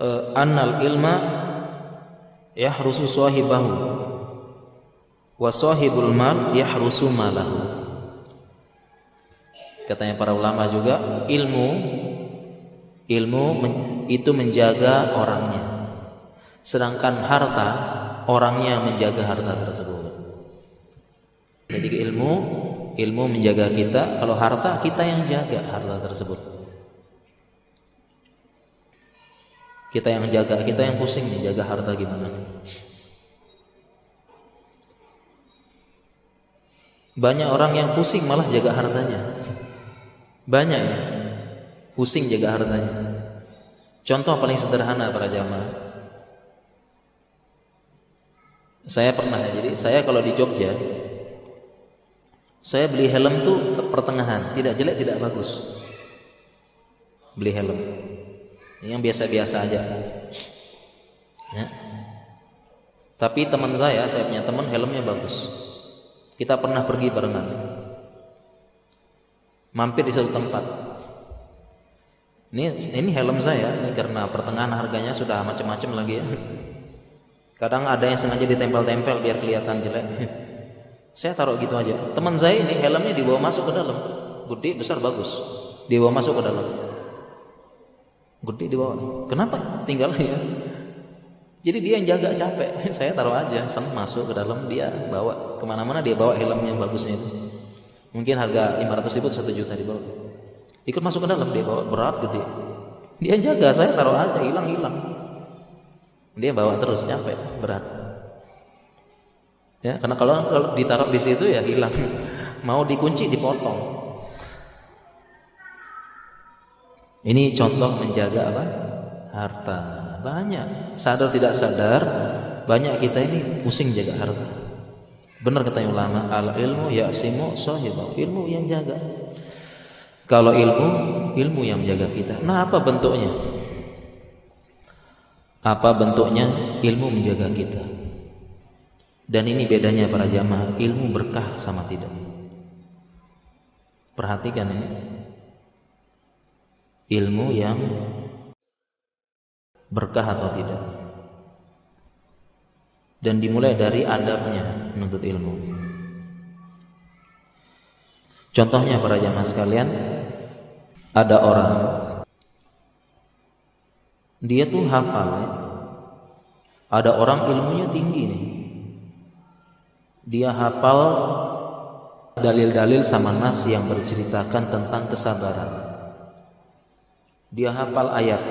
uh, annal ilma yahrusu sahibahu wa sahibul mal yahrusu malahu. Katanya para ulama juga ilmu ilmu men, itu menjaga orangnya. Sedangkan harta orangnya menjaga harta tersebut. Jadi ilmu ilmu menjaga kita. Kalau harta kita yang jaga harta tersebut Kita yang jaga, kita yang pusing nih jaga harta gimana Banyak orang yang pusing malah jaga hartanya. Banyak ya. Pusing jaga hartanya. Contoh paling sederhana para jamaah. Saya pernah ya, jadi saya kalau di Jogja saya beli helm tuh pertengahan, tidak jelek, tidak bagus. Beli helm yang biasa-biasa aja. Ya. tapi teman saya saya punya teman helmnya bagus. Kita pernah pergi barengan. Mampir di satu tempat. Ini ini helm saya ini karena pertengahan harganya sudah macam-macam lagi ya. Kadang ada yang sengaja ditempel-tempel biar kelihatan jelek. Saya taruh gitu aja. Teman saya ini helmnya dibawa masuk ke dalam. Gede besar bagus. Dibawa masuk ke dalam gede di bawah kenapa tinggal ya? Jadi dia yang jaga capek. Saya taruh aja senang masuk ke dalam dia bawa. Ke mana-mana dia bawa helm yang bagusnya itu. Mungkin harga 500 ribu satu juta dibawa ikut masuk ke dalam dia bawa berat gede. Dia jaga saya taruh aja hilang hilang. Dia bawa terus capek berat. Ya karena kalau kalau ditaruh di situ ya hilang. Mau dikunci dipotong Ini contoh menjaga apa? Harta. banyak. Sadar tidak sadar, banyak kita ini pusing jaga harta. Benar kata ulama, al ilmu ya'simu sahibah. Ilmu yang jaga. Kalau ilmu, ilmu yang menjaga kita. Nah, apa bentuknya? Apa bentuknya? Ilmu menjaga kita. Dan ini bedanya para jamaah, ilmu berkah sama tidak. Perhatikan ini. Ilmu yang berkah atau tidak. Dan dimulai dari adabnya menuntut ilmu. Contohnya para jamaah sekalian, ada orang dia tuh hafal ya. Ada orang ilmunya tinggi nih. Dia hafal dalil-dalil sama nas yang berceritakan tentang kesabaran. Dia hafal ayat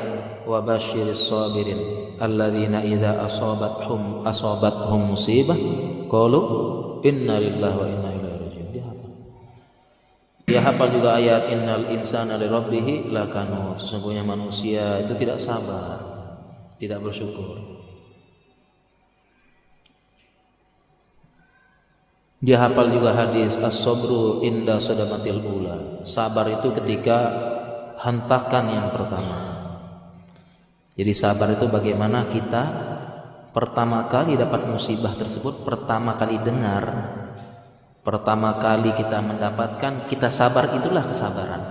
wa basyiris sabirin alladzina idza asabathum asabathum musibah qalu inna lillahi wa inna dia hafal juga ayat innal insana li rabbih. Sesungguhnya manusia itu tidak sabar, tidak bersyukur. Dia hafal juga hadis as-sabru inda sadamatil ula. Sabar itu ketika hentakan yang pertama. Jadi sabar itu bagaimana kita pertama kali dapat musibah tersebut, pertama kali dengar pertama kali kita mendapatkan kita sabar itulah kesabaran.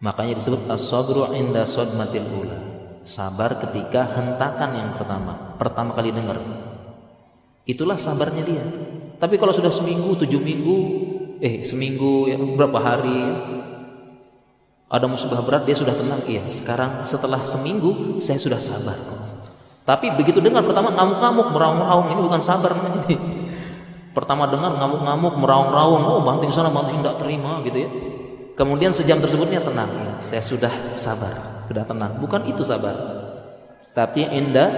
Makanya disebut as-sabru inda sodmatil ula. Sabar ketika hentakan yang pertama pertama kali dengar. Itulah sabarnya dia. Tapi kalau sudah seminggu tujuh minggu eh seminggu ya berapa hari ada musibah berat dia sudah tenang iya sekarang setelah seminggu saya sudah sabar tapi begitu dengar pertama ngamuk-ngamuk meraung-raung ini bukan sabar namanya Pertama dengar ngamuk-ngamuk, meraung-raung, oh banting sana, banting tidak terima gitu ya. Kemudian sejam tersebutnya tenang, ya, saya sudah sabar, sudah tenang. Bukan itu sabar. Tapi indah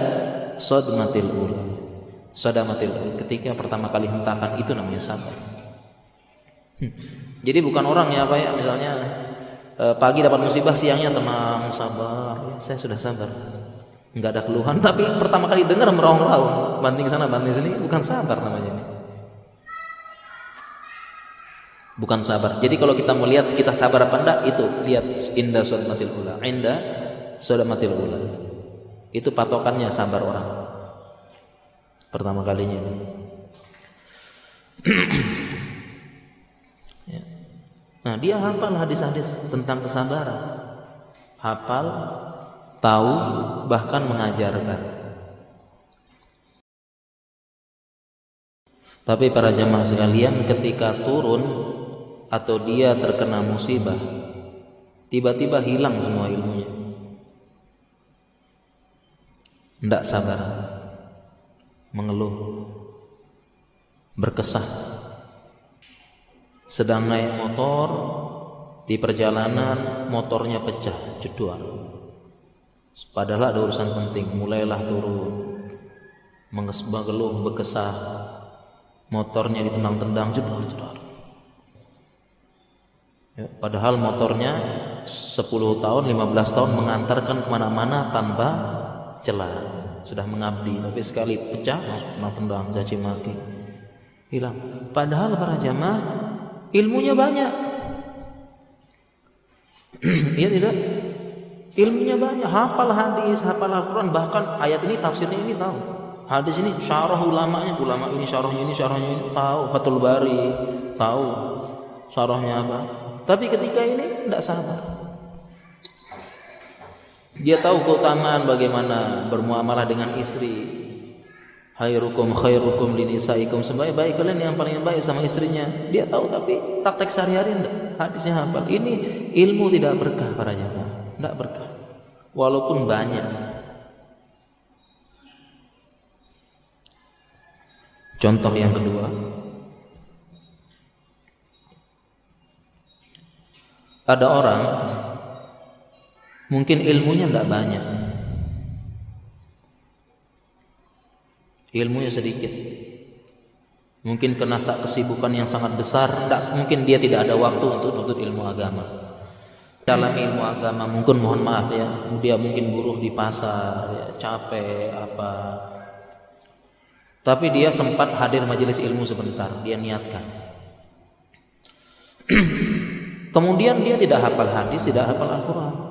sodmatil ul. Sodamatil ul. Ketika pertama kali hentakan itu namanya sabar. Hmm. Jadi bukan orang ya apa ya misalnya pagi dapat musibah siangnya tenang sabar ya, saya sudah sabar nggak ada keluhan tapi pertama kali dengar meraung-raung banting sana banting sini bukan sabar namanya ini bukan sabar. Jadi kalau kita melihat kita sabar apa enggak itu lihat indah sodmatil ula. Indah sodmatil ula. Itu patokannya sabar orang. Pertama kalinya itu. Nah dia hafal hadis-hadis tentang kesabaran. Hafal, tahu, bahkan mengajarkan. Tapi para jamaah sekalian ketika turun atau dia terkena musibah tiba-tiba hilang semua ilmunya tidak sabar mengeluh berkesah sedang naik motor di perjalanan motornya pecah jedor padahal ada urusan penting mulailah turun mengeluh berkesah motornya ditendang-tendang jedor jedor Ya, padahal motornya 10 tahun, 15 tahun mengantarkan ke mana-mana tanpa celah. Sudah mengabdi, tapi sekali pecah langsung tendang, caci maki. Hilang. Padahal para jamaah ilmunya banyak. Iya tidak? Ilmunya banyak, hafal hadis, hafal Al-Quran, bahkan ayat ini tafsirnya ini tahu. Hadis ini syarah ulamanya, ulama ini syarahnya ini, syarahnya ini tahu. Fathul Bari tahu syarahnya apa tapi ketika ini tidak sabar. Dia tahu keutamaan bagaimana bermuamalah dengan istri. Khairukum khairukum linisaikum sebaik-baik kalian yang paling baik sama istrinya. Dia tahu tapi praktek sehari-hari enggak. Hadisnya hafal. Ini ilmu tidak berkah para jamaah. Tidak berkah. Walaupun banyak. Contoh yang kedua, ada orang mungkin ilmunya tidak banyak ilmunya sedikit. Mungkin kena kesibukan yang sangat besar. Tidak mungkin dia tidak ada waktu untuk nuntut ilmu agama. Dalam ilmu agama mungkin mohon maaf ya dia mungkin buruh di pasar ya, capek apa. Tapi dia sempat hadir majelis ilmu sebentar dia niatkan. Kemudian dia tidak hafal hadis tidak hafal Al-Quran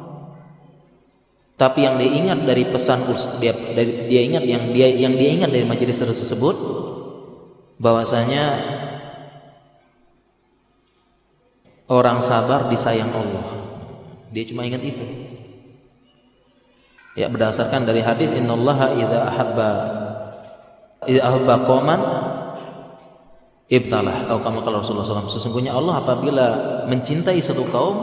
tapi yang dia ingat dari pesan dia dari, dia ingat yang dia yang dia ingat dari majelis tersebut bahwasanya orang sabar disayang Allah. Dia cuma ingat itu. Ya berdasarkan dari hadis innallaha idza ahabba idza ahabba qauman ibtalah. Atau kamu kalau Rasulullah SAW sesungguhnya Allah apabila mencintai satu kaum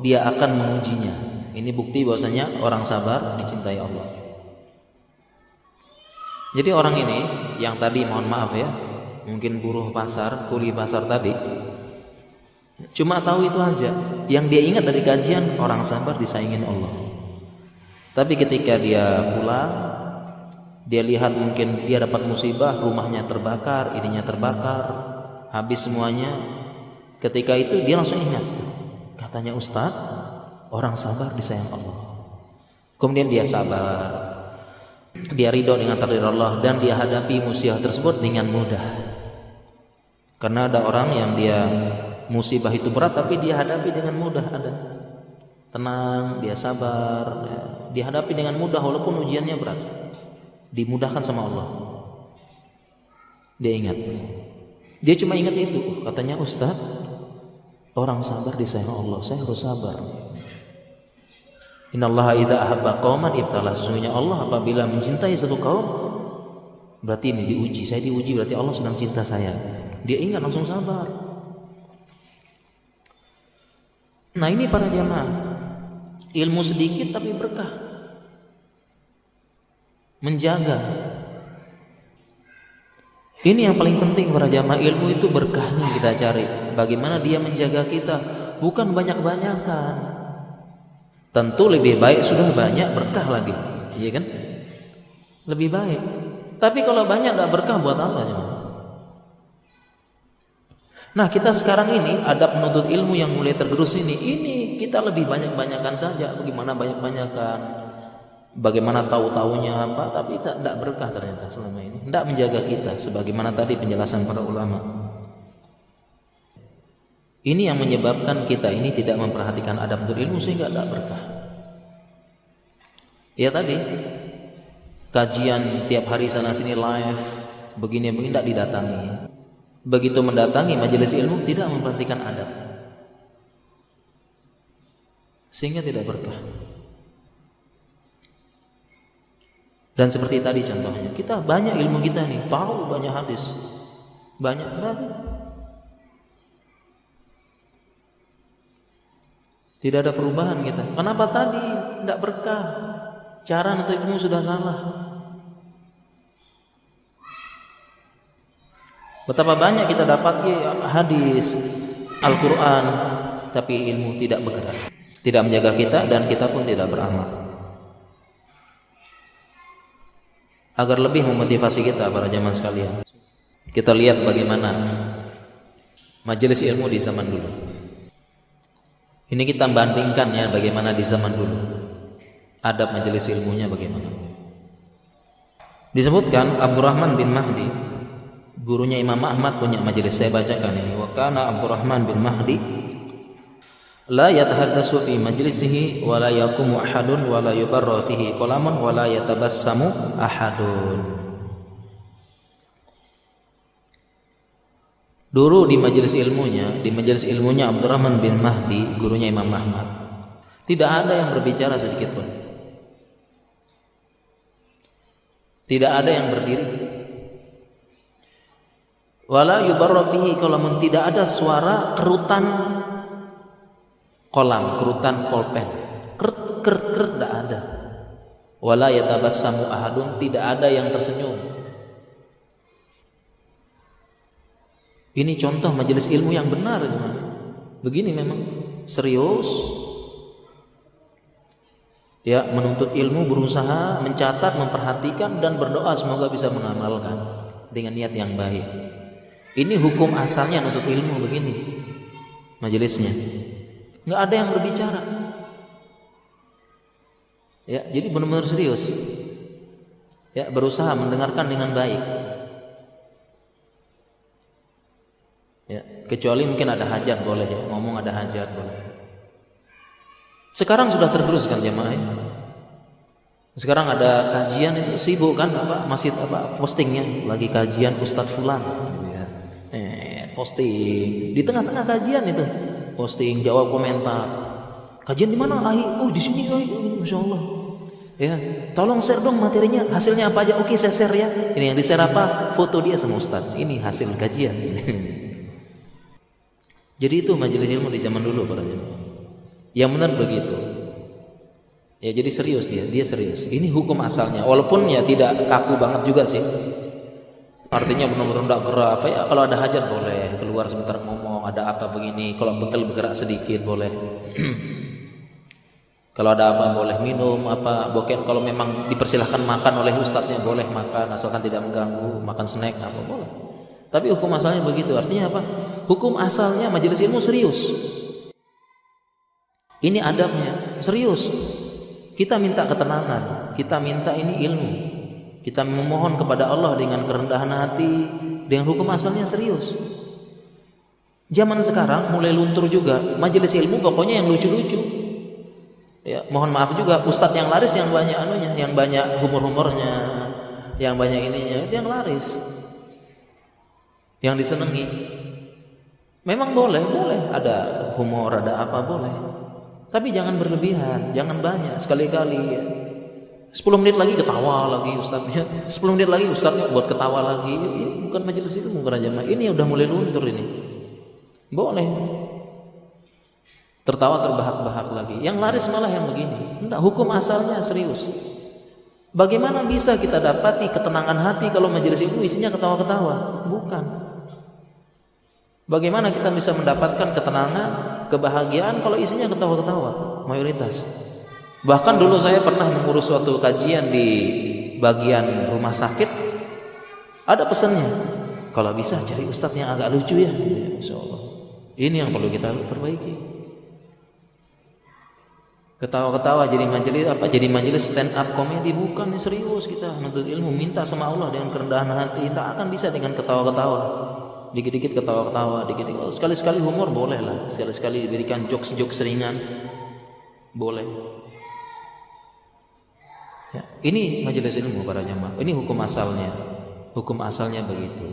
dia akan mengujinya ini bukti bahwasanya orang sabar dicintai Allah jadi orang ini yang tadi mohon maaf ya mungkin buruh pasar kuli pasar tadi Cuma tahu itu aja. Yang dia ingat dari kajian orang sabar disayangin Allah. Tapi ketika dia pulang, dia lihat mungkin dia dapat musibah, rumahnya terbakar, ininya terbakar, habis semuanya. Ketika itu dia langsung ingat. Katanya Ustadz, orang sabar disayang Allah. Kemudian dia sabar. Dia ridho dengan takdir Allah dan dia hadapi musibah tersebut dengan mudah. Karena ada orang yang dia musibah itu berat tapi dia hadapi dengan mudah ada tenang dia sabar ya. dihadapi dengan mudah walaupun ujiannya berat dimudahkan sama Allah dia ingat dia cuma ingat itu katanya Ustadz orang sabar disayang Allah saya harus sabar Innallaha idza ahabba qauman ibtala sesungguhnya Allah apabila mencintai satu kaum berarti ini diuji saya diuji berarti Allah sedang cinta saya dia ingat langsung sabar Nah ini para jamaah ilmu sedikit tapi berkah. Menjaga. Ini yang paling penting para jamaah ilmu itu berkahnya kita cari. Bagaimana dia menjaga kita, bukan banyak-banyakan. Tentu lebih baik sudah banyak berkah lagi, iya kan? Lebih baik. Tapi kalau banyak tidak berkah buat apa? Nah kita sekarang ini ada penuntut ilmu yang mulai tergerus ini. Ini kita lebih banyak-banyakan saja. Bagaimana banyak-banyakan? Bagaimana tahu-tahunya apa? Tapi tidak berkah ternyata selama ini. Tidak menjaga kita Sebagaimana tadi penjelasan para ulama Ini yang menyebabkan kita ini tidak memperhatikan adab penuntut ilmu Sehingga tidak berkah. Ya tadi Kajian tiap hari sana sini live Begini-begini tidak didatangi. Begitu mendatangi majelis ilmu tidak memperhatikan adab. Sehingga tidak berkah. Dan seperti tadi contohnya kita banyak ilmu kita nih tahu banyak hadis banyak banget tidak ada perubahan kita. Kenapa tadi tidak berkah? Cara untuk ilmu sudah salah. Betapa banyak kita dapat hadis Al-Quran Tapi ilmu tidak bergerak Tidak menjaga kita dan kita pun tidak beramal. Agar lebih memotivasi kita para zaman sekalian. Kita lihat bagaimana Majelis ilmu di zaman dulu Ini kita bandingkan ya bagaimana di zaman dulu. Adab majelis ilmunya bagaimana. Disebutkan Abdurrahman bin Mahdi gurunya Imam Ahmad punya majelis. Saya bacakan ini. Wa kana Abdurrahman bin Mahdi la yatahaddasu fi majlisihi wa la ahadun wa la yubarra fihi qalamun wa la yatabassamu ahadun Dulu di majelis ilmunya, di majelis ilmunya Abdurrahman bin Mahdi, gurunya Imam Ahmad. Tidak ada yang berbicara sedikit pun. Tidak ada yang berdiri wala yubarra bihi kalau tidak ada suara kerutan kolam kerutan pulpen kert kert kert tidak ada wala yatabassamu ahadun tidak ada yang tersenyum ini contoh majelis ilmu yang benar teman begini memang serius ya menuntut ilmu berusaha mencatat memperhatikan dan berdoa semoga bisa mengamalkan dengan niat yang baik ini hukum asalnya untuk ilmu begini majelisnya. Nggak ada yang berbicara. Ya, jadi benar-benar serius. Ya, berusaha mendengarkan dengan baik. Kecuali mungkin ada hajat boleh ya, ngomong ada hajat boleh. Sekarang sudah tergerus kan jemaah ya? Sekarang ada kajian itu. Sibuk kan apa? Masih apa? Postingnya. Lagi kajian Ustadz Fulan. Ya. eh, posting. Di tengah-tengah kajian itu. Posting jawab komentar. Kajian di mana? Ahi. Oh di sini Ahi. Oh, Masya Allah. Ya tolong share dong materinya. Hasilnya apa aja? Oke saya share ya. Ini yang di share apa? Foto dia sama Ustadz. Ini hasil kajian jadi itu majelis ilmu di zaman dulu para jemaah. Yang benar begitu. Ya jadi serius dia, dia serius. Ini hukum asalnya. Walaupun ya tidak kaku banget juga sih. Artinya benar-benar tidak gerak apa ya? Kalau ada hajat boleh keluar sebentar ngomong ada apa begini. Kalau bekal bergerak sedikit boleh. Kalau ada apa boleh minum apa boken kalau memang dipersilahkan makan oleh ustadznya boleh makan. Asalkan tidak mengganggu makan snack apa boleh tapi hukum asalnya begitu artinya apa hukum asalnya majelis ilmu serius ini adabnya serius kita minta ketenangan, kita minta ini ilmu. Kita memohon kepada Allah dengan kerendahan hati, dengan hukum asalnya serius. Zaman sekarang mulai luntur juga majelis ilmu pokoknya yang lucu-lucu. Ya, mohon maaf juga ustadz yang laris yang banyak anunya, yang banyak humor-humornya, yang banyak ininya, itu yang laris. Yang disenangi. Memang boleh, boleh. Ada humor, ada apa boleh. Tapi jangan berlebihan, jangan banyak. Sekali-kali ya. 10 menit lagi ketawa lagi ustadznya 10 menit lagi ustadznya buat ketawa lagi. Ini bukan majelis ilmu para jamaah. Ini udah mulai luntur ini. Boleh. Tertawa terbahak-bahak lagi. Yang laris malah yang begini. Enggak hukum asalnya serius. Bagaimana bisa kita dapati ketenangan hati kalau majelis ilmu isinya ketawa-ketawa? Bukan bagaimana kita bisa mendapatkan ketenangan kebahagiaan kalau isinya ketawa-ketawa? Mayoritas. Bahkan dulu saya pernah mengurus suatu kajian di bagian rumah sakit. Ada pesannya kalau bisa cari ustadz yang agak lucu ya. Insya Allah ini yang perlu kita perbaiki. Ketawa-ketawa jadi majelis apa? Jadi majelis stand up komedi? Bukan serius kita. Menuntut ilmu minta sama Allah dengan kerendahan hati. Tidak akan bisa dengan ketawa-ketawa dikit-dikit ketawa-ketawa, dikit-dikit oh, sekali-sekali humor boleh lah, sekali-sekali diberikan jokes-jokes ringan boleh. Ya, ini majelis ilmu para jamaah. Ini hukum asalnya. Hukum asalnya begitu.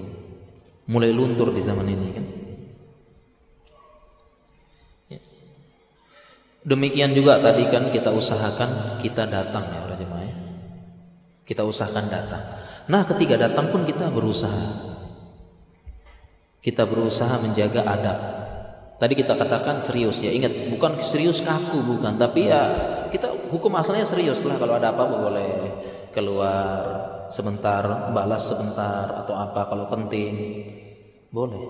Mulai luntur di zaman ini kan. Ya. Demikian juga tadi kan kita usahakan kita datang ya para jemaah ya. Kita usahakan datang. Nah, ketika datang pun kita berusaha kita berusaha menjaga adab. Tadi kita katakan serius ya, ingat bukan serius kaku bukan, tapi ya kita hukum asalnya serius lah kalau ada apa-apa boleh keluar sebentar, balas sebentar atau apa kalau penting boleh.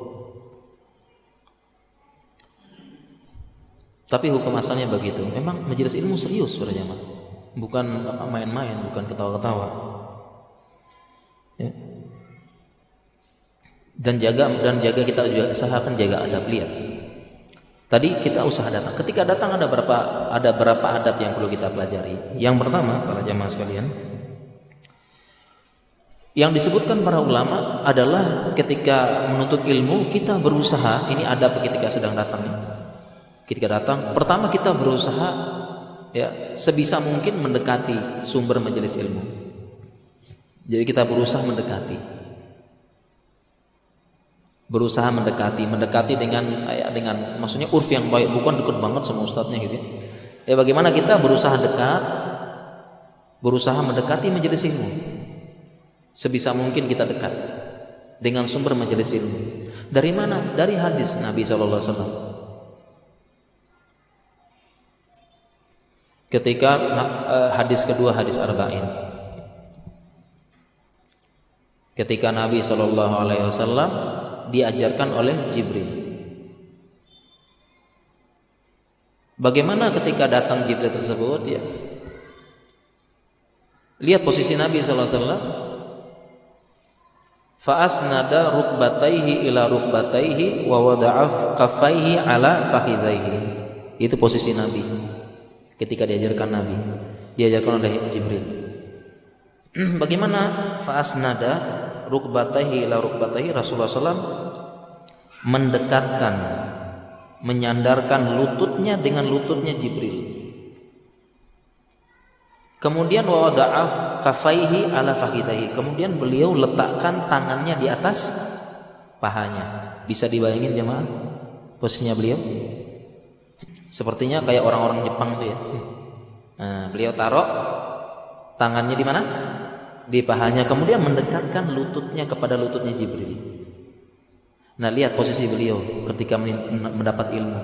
Tapi hukum asalnya begitu. Memang majelis ilmu serius mah. Bukan main-main, bukan ketawa-ketawa. Ya dan jaga dan jaga kita juga usahakan jaga adab. Lihat. Tadi kita usaha datang. Ketika datang ada berapa ada berapa adab yang perlu kita pelajari? Yang pertama para jamaah sekalian yang disebutkan para ulama adalah ketika menuntut ilmu kita berusaha ini adab ketika sedang datang. Ketika datang pertama kita berusaha ya sebisa mungkin mendekati sumber majelis ilmu. Jadi kita berusaha mendekati berusaha mendekati mendekati dengan ya, dengan maksudnya urf yang baik bukan dekat banget sama ustadznya gitu ya. ya bagaimana kita berusaha dekat berusaha mendekati majelis ilmu. Sebisa mungkin kita dekat dengan sumber majelis ilmu. Dari mana? Dari hadis Nabi Shallallahu Alaihi Wasallam. Ketika uh, hadis kedua hadis arba'in. Ketika Nabi Shallallahu Alaihi Wasallam diajarkan oleh Jibril. Bagaimana ketika datang Jibril tersebut ya? Lihat posisi Nabi sallallahu alaihi wasallam. Fa'asnada rukbataihi ila rukbataihi wa wada'a kaffaihi ala fakhidaihi. Itu posisi Nabi ketika diajarkan Nabi. diajarkan oleh Jibril. Bagaimana faasnada rukbatahi ila rukbatahi Rasulullah SAW mendekatkan menyandarkan lututnya dengan lututnya Jibril. Kemudian wada'af kafaihi ala fakidahi. Kemudian beliau letakkan tangannya di atas pahanya. Bisa dibayangin jemaah posisinya beliau? Sepertinya kayak orang-orang Jepang itu ya. Nah, beliau taruh tangannya di mana? Di pahanya. Kemudian mendekatkan lututnya kepada lututnya Jibril. Nah, lihat posisi beliau ketika mendapat ilmu.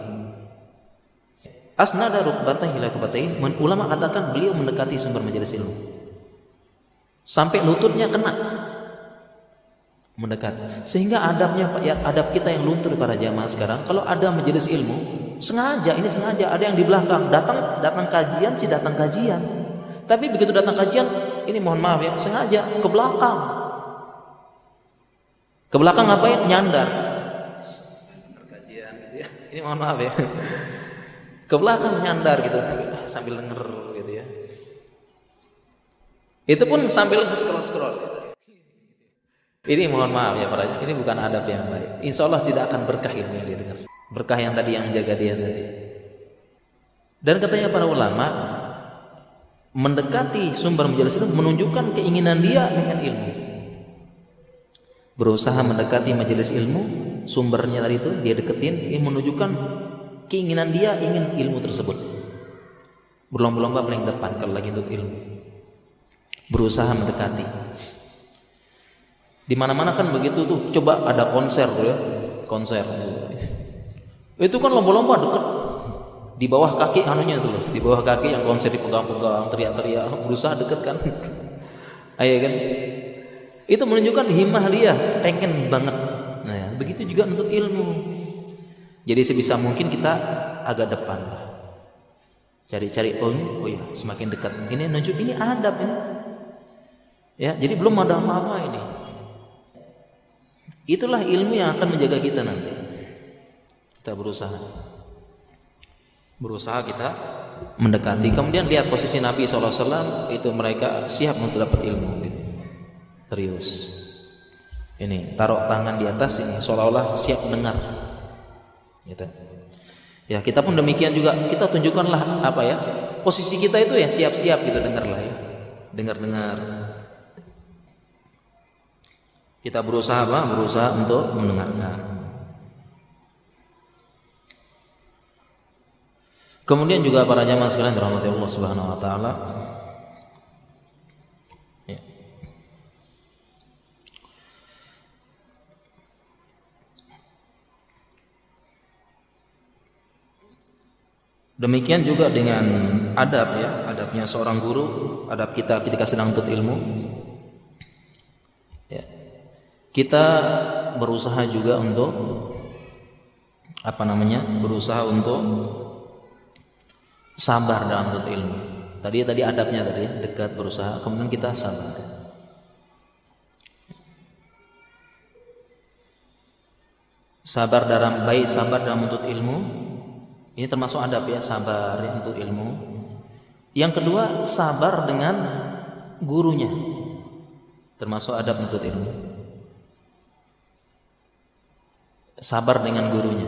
Asnada rukbatahi ila rukbatain. Ulama katakan beliau mendekati sumber majelis ilmu. Sampai lututnya kena mendekat. Sehingga adabnya ya, adab kita yang luntur para jamaah sekarang, kalau ada majelis ilmu, sengaja ini sengaja ada yang di belakang datang datang kajian sih datang kajian. Tapi begitu datang kajian, ini mohon maaf ya, sengaja ke belakang. Ke belakang ngapain? Nyandar. Kajian gitu ya. Ini mohon maaf ya. Ke belakang nyandar gitu sambil, sambil denger gitu ya. Itu pun sambil scroll scroll ini mohon maaf ya para ini bukan adab yang baik. Insya Allah tidak akan berkah ilmu yang dia dengar berkah yang tadi yang menjaga dia tadi. Dan katanya para ulama mendekati sumber majelis ilmu menunjukkan keinginan dia dengan ilmu berusaha mendekati majelis ilmu sumbernya tadi itu dia deketin ini menunjukkan keinginan dia ingin ilmu tersebut. Berlomba-lomba paling depan kalau lagi untuk ilmu. Berusaha mendekati. Di mana-mana kan begitu tuh coba ada konser tuh ya konser. Itu kan lomba-lomba deket. Di bawah kaki anunya itu loh di bawah kaki yang konser dipegang-pegang teriak-teriak berusaha deket kan. Ayo kan itu menunjukkan himmah dia pengen banget nah ya, begitu juga untuk ilmu jadi sebisa mungkin kita agak depan Cari-cari oh, oh ya semakin dekat. Ini nunjuk ini adab ini. Ya, jadi belum ada apa-apa ini. Itulah ilmu yang akan menjaga kita nanti. Kita berusaha. Berusaha kita mendekati. Kemudian lihat posisi Nabi SAW itu mereka siap untuk dapat ilmu. Serius. Ini taruh tangan di atas ini seolah-olah siap mendengar. Gitu. Ya kita pun demikian juga. Kita tunjukkanlah apa ya posisi kita itu ya siap-siap gitu dengarlah ya. Dengar-dengar. Kita berusaha apa? Berusaha untuk mendengarkan. Kemudian juga para jamaah sekalian dirahmati Allah Subhanahu wa taala Demikian juga dengan adab ya, adabnya seorang guru, adab kita ketika sedang tuntut ilmu. Ya. Kita berusaha juga untuk apa namanya? Berusaha untuk sabar dalam tuntut ilmu. Tadi tadi adabnya tadi ya, dekat berusaha, kemudian kita sabar. Sabar dalam baik sabar dalam menuntut ilmu ini termasuk adab ya sabar ya, untuk ilmu. Yang kedua sabar dengan gurunya. Termasuk adab untuk ilmu. Sabar dengan gurunya.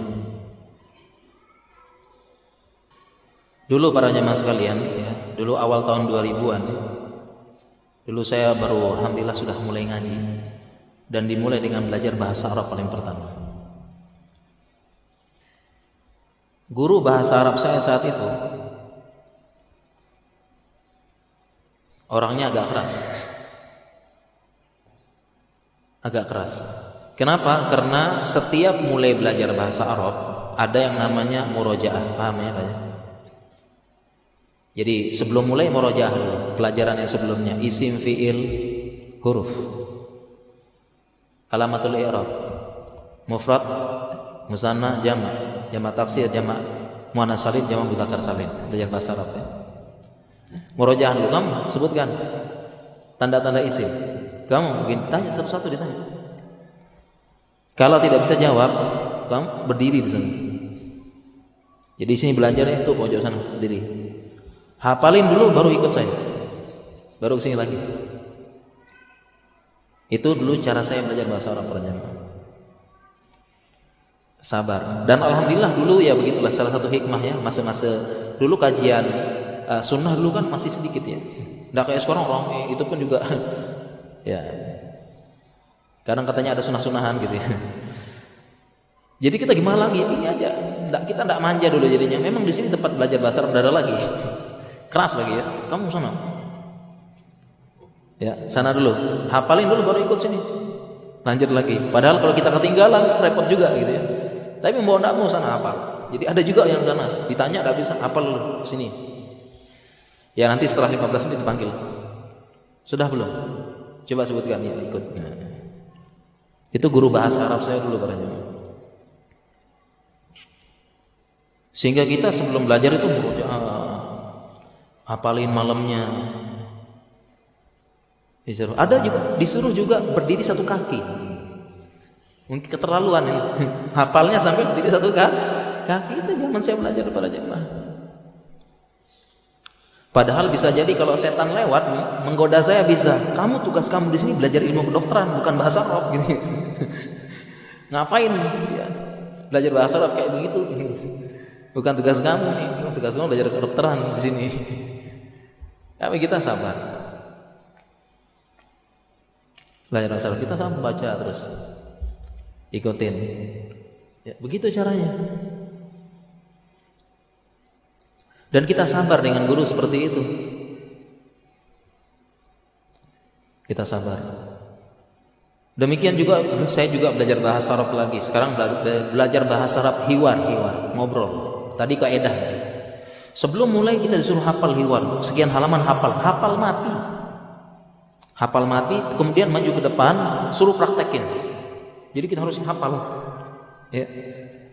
Dulu para jemaah sekalian ya, dulu awal tahun 2000-an ya, Dulu saya baru alhamdulillah sudah mulai ngaji dan dimulai dengan belajar bahasa Arab paling pertama. Guru bahasa Arab saya saat itu orangnya agak keras. Agak keras. Kenapa? Karena setiap mulai belajar bahasa Arab ada yang namanya murojaah. Paham ya, Pak? Jadi sebelum mulai murojaah dulu, pelajaran yang sebelumnya isim fiil huruf. Alamatul i'rab. Mufrad, musanna, jama' jamak taksir, jamak muannas salim, jamak mudzakkar salim. Belajar bahasa Arab ya. Murojaah kamu sebutkan tanda-tanda isim. Kamu mungkin tanya satu-satu ditanya. Kalau tidak bisa jawab, kamu berdiri di sana. Jadi sini belajar itu pojok sana berdiri. Hafalin dulu baru ikut saya. Baru ke sini lagi. Itu dulu cara saya belajar bahasa Arab perjamaah. Sabar. Dan alhamdulillah dulu ya begitulah salah satu hikmah ya masa-masa dulu kajian uh, sunnah dulu kan masih sedikit ya. Nggak kayak sekarang orang itu pun juga ya kadang katanya ada sunnah-sunnahan gitu ya. Jadi kita gimana lagi? Ini aja. Nggak, kita tidak manja dulu jadinya. Memang di sini tempat belajar bahasa Arab lagi. Keras lagi ya. Kamu sana. Ya, sana dulu. Hafalin dulu baru ikut sini. Lanjut lagi. Padahal kalau kita ketinggalan repot juga gitu ya. Tapi mau enggak mau sana hafal. Jadi ada juga yang sana ditanya enggak bisa hafal dulu sini. Ya nanti setelah 15 menit dipanggil. Sudah belum? Coba sebutkan ya ikut. Nah. Itu guru bahasa Arab saya dulu jemaah. Sehingga kita sebelum belajar itu murojaah, hafalin malamnya. Disuruh. Ada juga disuruh juga berdiri satu kaki. Mungkin keterlaluan ini. Hafalnya sampai berdiri satu kaki. itu zaman saya belajar pada jemaah. Padahal bisa jadi kalau setan lewat nih, menggoda saya bisa. Kamu tugas kamu di sini belajar ilmu kedokteran, bukan bahasa Arab gitu. Ngapain ya, belajar bahasa Arab kayak begitu? Bukan tugas kamu nih, tugas kamu belajar kedokteran di sini. Tapi kita sabar. Belajar bahasa Arab kita sama baca terus ikutin. Ya, begitu caranya. Dan kita sabar dengan guru seperti itu. Kita sabar. Demikian juga saya juga belajar bahasa Arab lagi. Sekarang belajar bahasa Arab hiwar, hiwar, ngobrol. Tadi kaidah. Sebelum mulai kita disuruh hafal hiwar, sekian halaman hafal, hafal mati. Hafal mati, kemudian maju ke depan, suruh praktekin. Jadi kita harus hafal. Ya.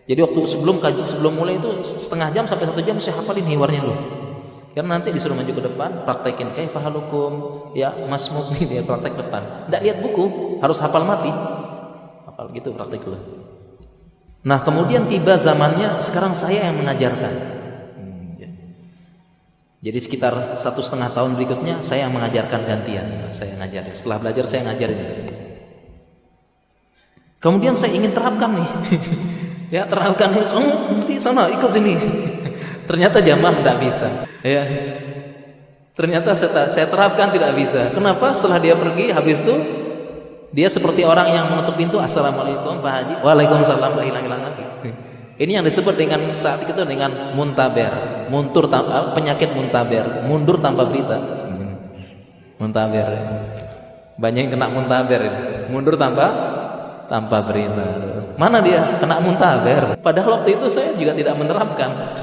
Jadi waktu sebelum kaji, sebelum mulai itu setengah jam sampai satu jam saya hafalin hiwarnya dulu. Karena nanti disuruh maju ke depan, praktekin kayak fahalukum, ya masmuk nih dia praktek depan. Tidak lihat buku, harus hafal mati. Hafal gitu praktek dulu. Nah kemudian tiba zamannya sekarang saya yang mengajarkan. Hmm, ya. Jadi sekitar satu setengah tahun berikutnya saya yang mengajarkan gantian. Nah, saya ngajarin. Setelah belajar saya ngajarin. Kemudian saya ingin terapkan nih. ya terapkan kamu di sana ikut sini. Ternyata jamaah tidak bisa. Ya. Ternyata saya, saya terapkan tidak bisa. Kenapa? Setelah dia pergi habis itu dia seperti orang yang menutup pintu Assalamualaikum Pak Haji Waalaikumsalam la hilang-hilang lagi Ini yang disebut dengan saat itu dengan muntaber muntur tanpa, penyakit muntaber mundur tanpa berita muntaber banyak yang kena muntaber mundur tanpa tanpa berita mana dia kena muntaber padahal waktu itu saya juga tidak menerapkan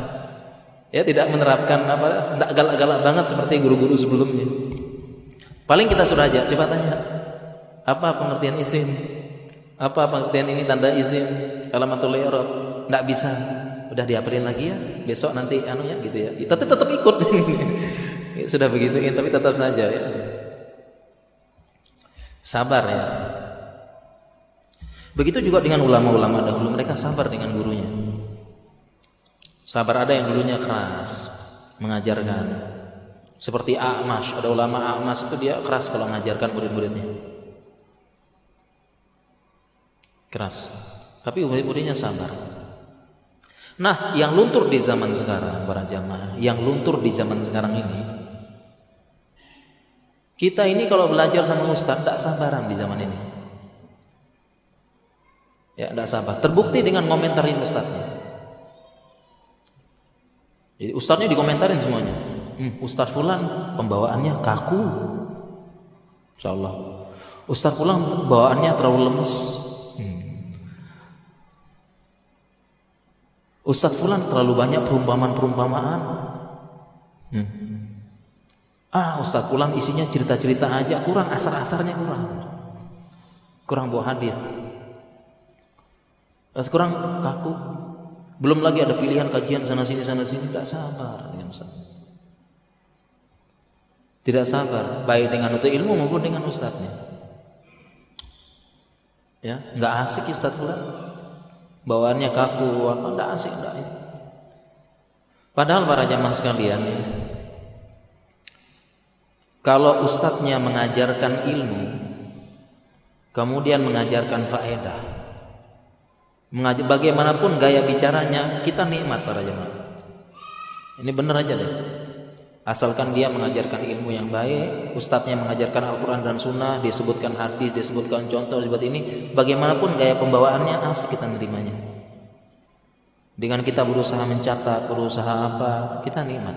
ya tidak menerapkan apa tidak galak-galak banget seperti guru-guru sebelumnya paling kita sudah aja coba tanya apa pengertian isim? Apa pengertian ini tanda isim? Alamatul i'rab. Enggak bisa. Udah diapelin lagi ya. Besok nanti anu ya gitu ya. Tapi tetap ikut. Sudah begitu ya, tapi tetap saja ya. Sabar ya. Begitu juga dengan ulama-ulama dahulu, mereka sabar dengan gurunya. Sabar ada yang dulunya keras mengajarkan. Seperti A'mash, ada ulama A'mash itu dia keras kalau mengajarkan murid-muridnya keras. Tapi murid-muridnya sabar. Nah, yang luntur di zaman sekarang para jamaah, yang luntur di zaman sekarang ini, kita ini kalau belajar sama ustaz tidak sabaran di zaman ini. Ya, tidak sabar. Terbukti dengan komentarin ustaznya. Jadi ustaznya dikomentarin semuanya. Hmm, Ustaz Fulan pembawaannya kaku. Insyaallah. Ustaz Fulan bawaannya terlalu lemes. Ustadz Fulan terlalu banyak perumpamaan-perumpamaan. Hmm. Ah, Ustadz Fulan isinya cerita-cerita aja, kurang asar-asarnya kurang. Kurang buah hadir. Kurang kaku. Belum lagi ada pilihan kajian sana sini sana sini, tidak sabar dengan Ustaz. Tidak sabar, baik dengan untuk ilmu maupun dengan ustadznya. Ya, nggak asik Ustadz Fulan bawaannya kaku apa enggak asik enggak ya. Padahal para jamaah sekalian Kalau ustadznya mengajarkan ilmu, kemudian mengajarkan faedah, mengajar, bagaimanapun gaya bicaranya, kita nikmat para jemaah. Ini benar aja deh. Asalkan dia mengajarkan ilmu yang baik, ustadznya mengajarkan Al-Quran dan Sunnah, disebutkan hadis, disebutkan contoh, disebut ini, bagaimanapun gaya pembawaannya asik kita nerimanya. Dengan kita berusaha mencatat, berusaha apa, kita nikmat.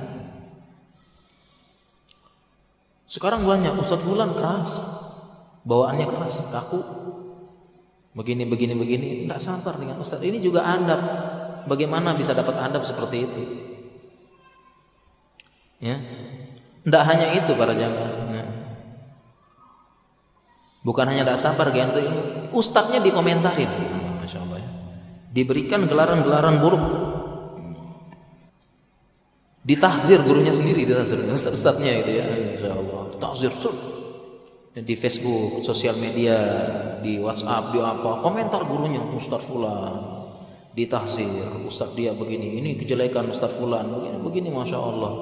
Sekarang banyak Ustadz Fulan keras, bawaannya keras, kaku. Begini, begini, begini, tidak sabar dengan Ustadz. Ini juga adab. Bagaimana bisa dapat adab seperti itu? Ya, tidak hanya itu para jamaah. Ya. Bukan hanya tidak sabar gitu, Ustadznya dikomentarin. Masya Allah ya. Diberikan gelaran-gelaran buruk ditahzir gurunya sendiri ditahzir ustaz-ustaznya itu ya insyaallah tahzir di Facebook, sosial media, di WhatsApp, di apa, komentar gurunya Ustaz Fulan ditahzir, Ustaz dia begini, ini kejelekan Ustaz Fulan, begini, begini Masya Allah.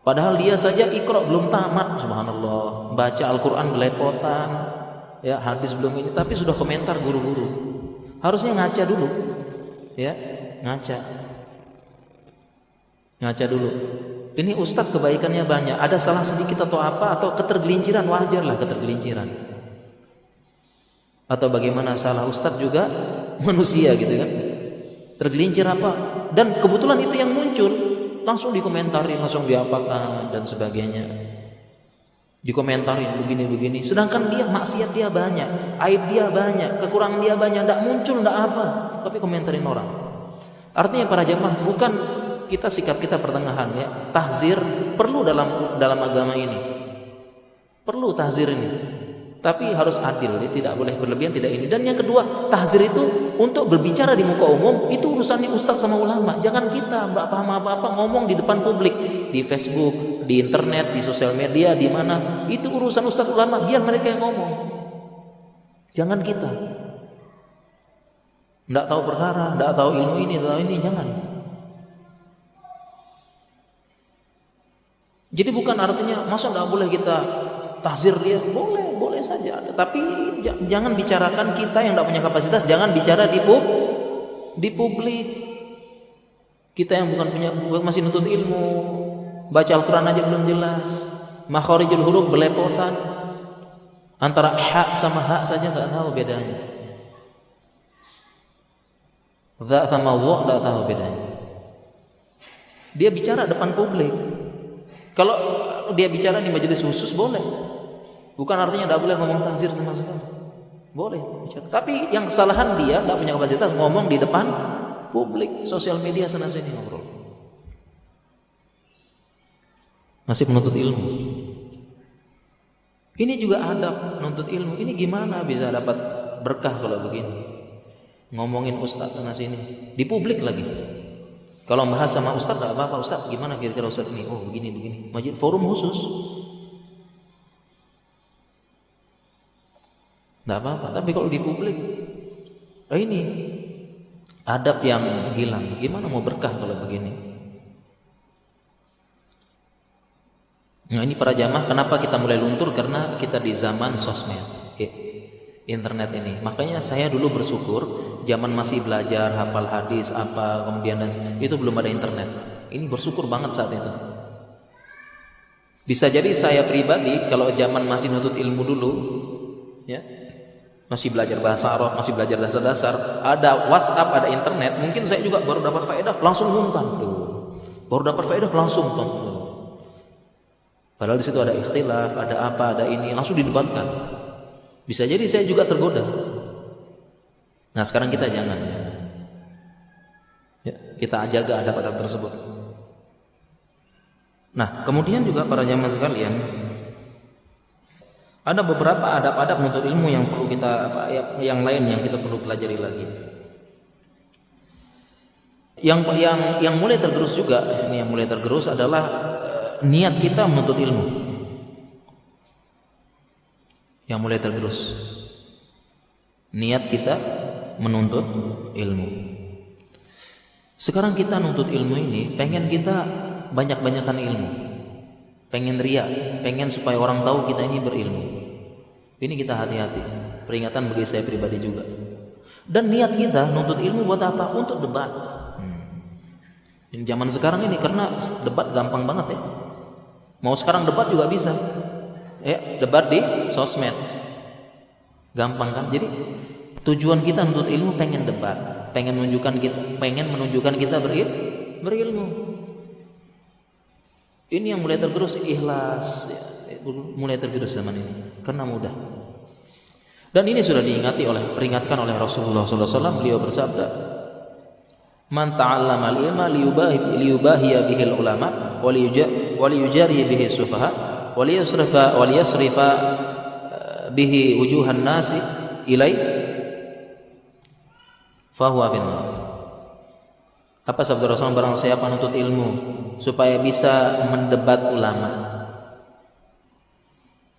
Padahal dia saja ikro belum tamat, subhanallah. Baca Al-Quran belepotan, ya hadis belum ini, tapi sudah komentar guru-guru. Harusnya ngaca dulu, ya ngaca ngaca dulu ini ustadz kebaikannya banyak. Ada salah sedikit atau apa atau ketergelinciran wajar lah ketergelinciran. Atau bagaimana salah ustadz juga manusia gitu kan. Tergelincir apa? Dan kebetulan itu yang muncul. Langsung dikomentari langsung diapakan dan sebagainya. Dikomentarin begini-begini sedangkan dia maksiat dia banyak aib dia banyak kekurangan dia banyak. Tidak muncul tidak apa. Tapi komentarin orang. Artinya para jamaah bukan kita sikap kita pertengahan ya. Tahzir perlu dalam dalam agama ini. Perlu tahzir ini. Tapi harus adil, ya. tidak boleh berlebihan, tidak ini. Dan yang kedua, tahzir itu untuk berbicara di muka umum itu urusannya ustaz sama ulama. Jangan kita mbak paham apa-apa ngomong di depan publik, di Facebook, di internet, di sosial media, di mana. Itu urusan ustaz ulama, biar mereka yang ngomong. Jangan kita. Tidak tahu perkara, tidak tahu ilmu ini, tidak tahu ini, jangan. Jadi bukan artinya masa tidak boleh kita tahzir dia, boleh, boleh saja. Tapi jangan bicarakan kita yang tidak punya kapasitas, jangan bicara di pub, di publik. Kita yang bukan punya masih nuntut ilmu, baca Al-Quran aja belum jelas, makharijul huruf belepotan, antara hak sama hak saja nggak tahu bedanya. Za sama dha nggak tahu bedanya. Dia bicara depan publik, kalau dia bicara di majelis khusus boleh. Bukan artinya tidak boleh ngomong tazir sama sekali. Boleh bicara. Tapi yang kesalahan dia tidak punya kapasitas ngomong di depan publik, sosial media sana sini ngobrol. Masih menuntut ilmu. Ini juga adab menuntut ilmu. Ini gimana bisa dapat berkah kalau begini? Ngomongin ustaz sana sini di publik lagi. Kalau bahas sama ustaz tak apa-apa ustaz gimana kira-kira ustaz ini? Oh begini begini. Majid forum khusus. Tidak apa-apa. Tapi kalau di publik, oh ini adab yang hilang. Gimana mau berkah kalau begini? Nah ini para jamaah kenapa kita mulai luntur karena kita di zaman sosmed, internet ini. Makanya saya dulu bersyukur zaman masih belajar hafal hadis apa kemudian itu belum ada internet ini bersyukur banget saat itu bisa jadi saya pribadi kalau zaman masih nuntut ilmu dulu ya masih belajar bahasa Arab, masih belajar dasar-dasar, ada WhatsApp, ada internet, mungkin saya juga baru dapat faedah langsung umumkan tuh. Baru dapat faedah langsung tuh. Padahal di situ ada ikhtilaf, ada apa, ada ini, langsung didebatkan. Bisa jadi saya juga tergoda. Nah sekarang kita jangan ya, kita jaga adab-adab tersebut. Nah kemudian juga para jamaah sekalian ada beberapa adab-adab untuk ilmu yang perlu kita ya, yang lain yang kita perlu pelajari lagi. Yang yang yang mulai tergerus juga ini yang mulai tergerus adalah uh, niat kita menuntut ilmu. Yang mulai tergerus. Niat kita menuntut ilmu. Sekarang kita nuntut ilmu ini pengen kita banyak-banyakan ilmu. pengen ria, pengen supaya orang tahu kita ini berilmu. Ini kita hati-hati. Peringatan bagi saya pribadi juga. Dan niat kita nuntut ilmu buat apa? Untuk debat. Hmm. Zaman sekarang ini karena debat gampang banget ya. Mau sekarang debat juga bisa. Ya, debat di sosmed. Gampang kan? Jadi tujuan kita nuntut ilmu pengen debat, pengen menunjukkan kita pengen menunjukkan kita beril, berilmu. Ini yang mulai tergerus ikhlas, ya, mulai tergerus zaman ini karena mudah. Dan ini sudah diingati oleh peringatkan oleh Rasulullah SAW. Beliau bersabda, "Man ta'allama al-ilma liyubahi liyubahiya bihi ulama wa liyujari bihi sufaha wa liyasrifa eh, bihi wujuhan nasi ilai fahuwa finnar." Apa sabda Rasulullah barang siapa menuntut ilmu supaya bisa mendebat ulama?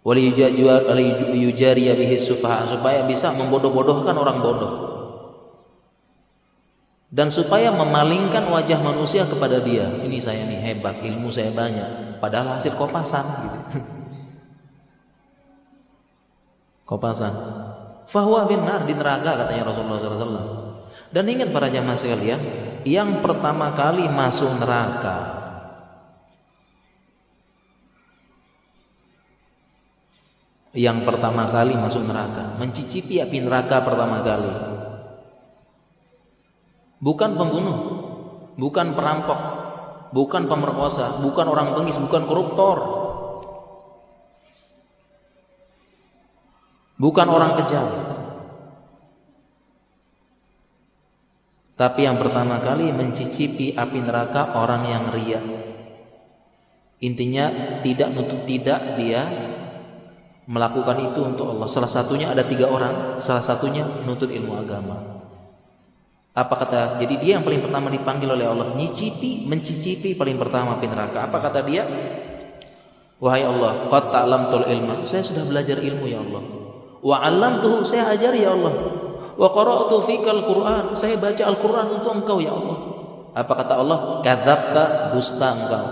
Waliyujariya bihi sufaha supaya bisa membodoh-bodohkan orang bodoh. Dan supaya memalingkan wajah manusia kepada dia. Ini saya nih hebat ilmu saya banyak padahal hasil kopasan gitu. kopasan fahuwa finnar di neraka katanya Rasulullah SAW dan ingat para jamaah sekalian yang pertama kali masuk neraka yang pertama kali masuk neraka, mencicipi api neraka pertama kali. Bukan pembunuh, bukan perampok, bukan pemerkosa, bukan orang bengis, bukan koruptor. Bukan orang kejam. Tapi yang pertama kali mencicipi api neraka orang yang ria. Intinya tidak nutup tidak dia melakukan itu untuk Allah. Salah satunya ada tiga orang, salah satunya menuntut ilmu agama. Apa kata? Jadi dia yang paling pertama dipanggil oleh Allah, nyicipi, mencicipi paling pertama api neraka. Apa kata dia? Wahai Allah, qad ta'lamtul ilma. Saya sudah belajar ilmu ya Allah. Wa 'allamtuhu, saya ajar ya Allah. Wa qara'tu fikal Qur'an. Saya baca Al-Qur'an untuk engkau ya Allah. Apa kata Allah? Kadzabta, dusta engkau.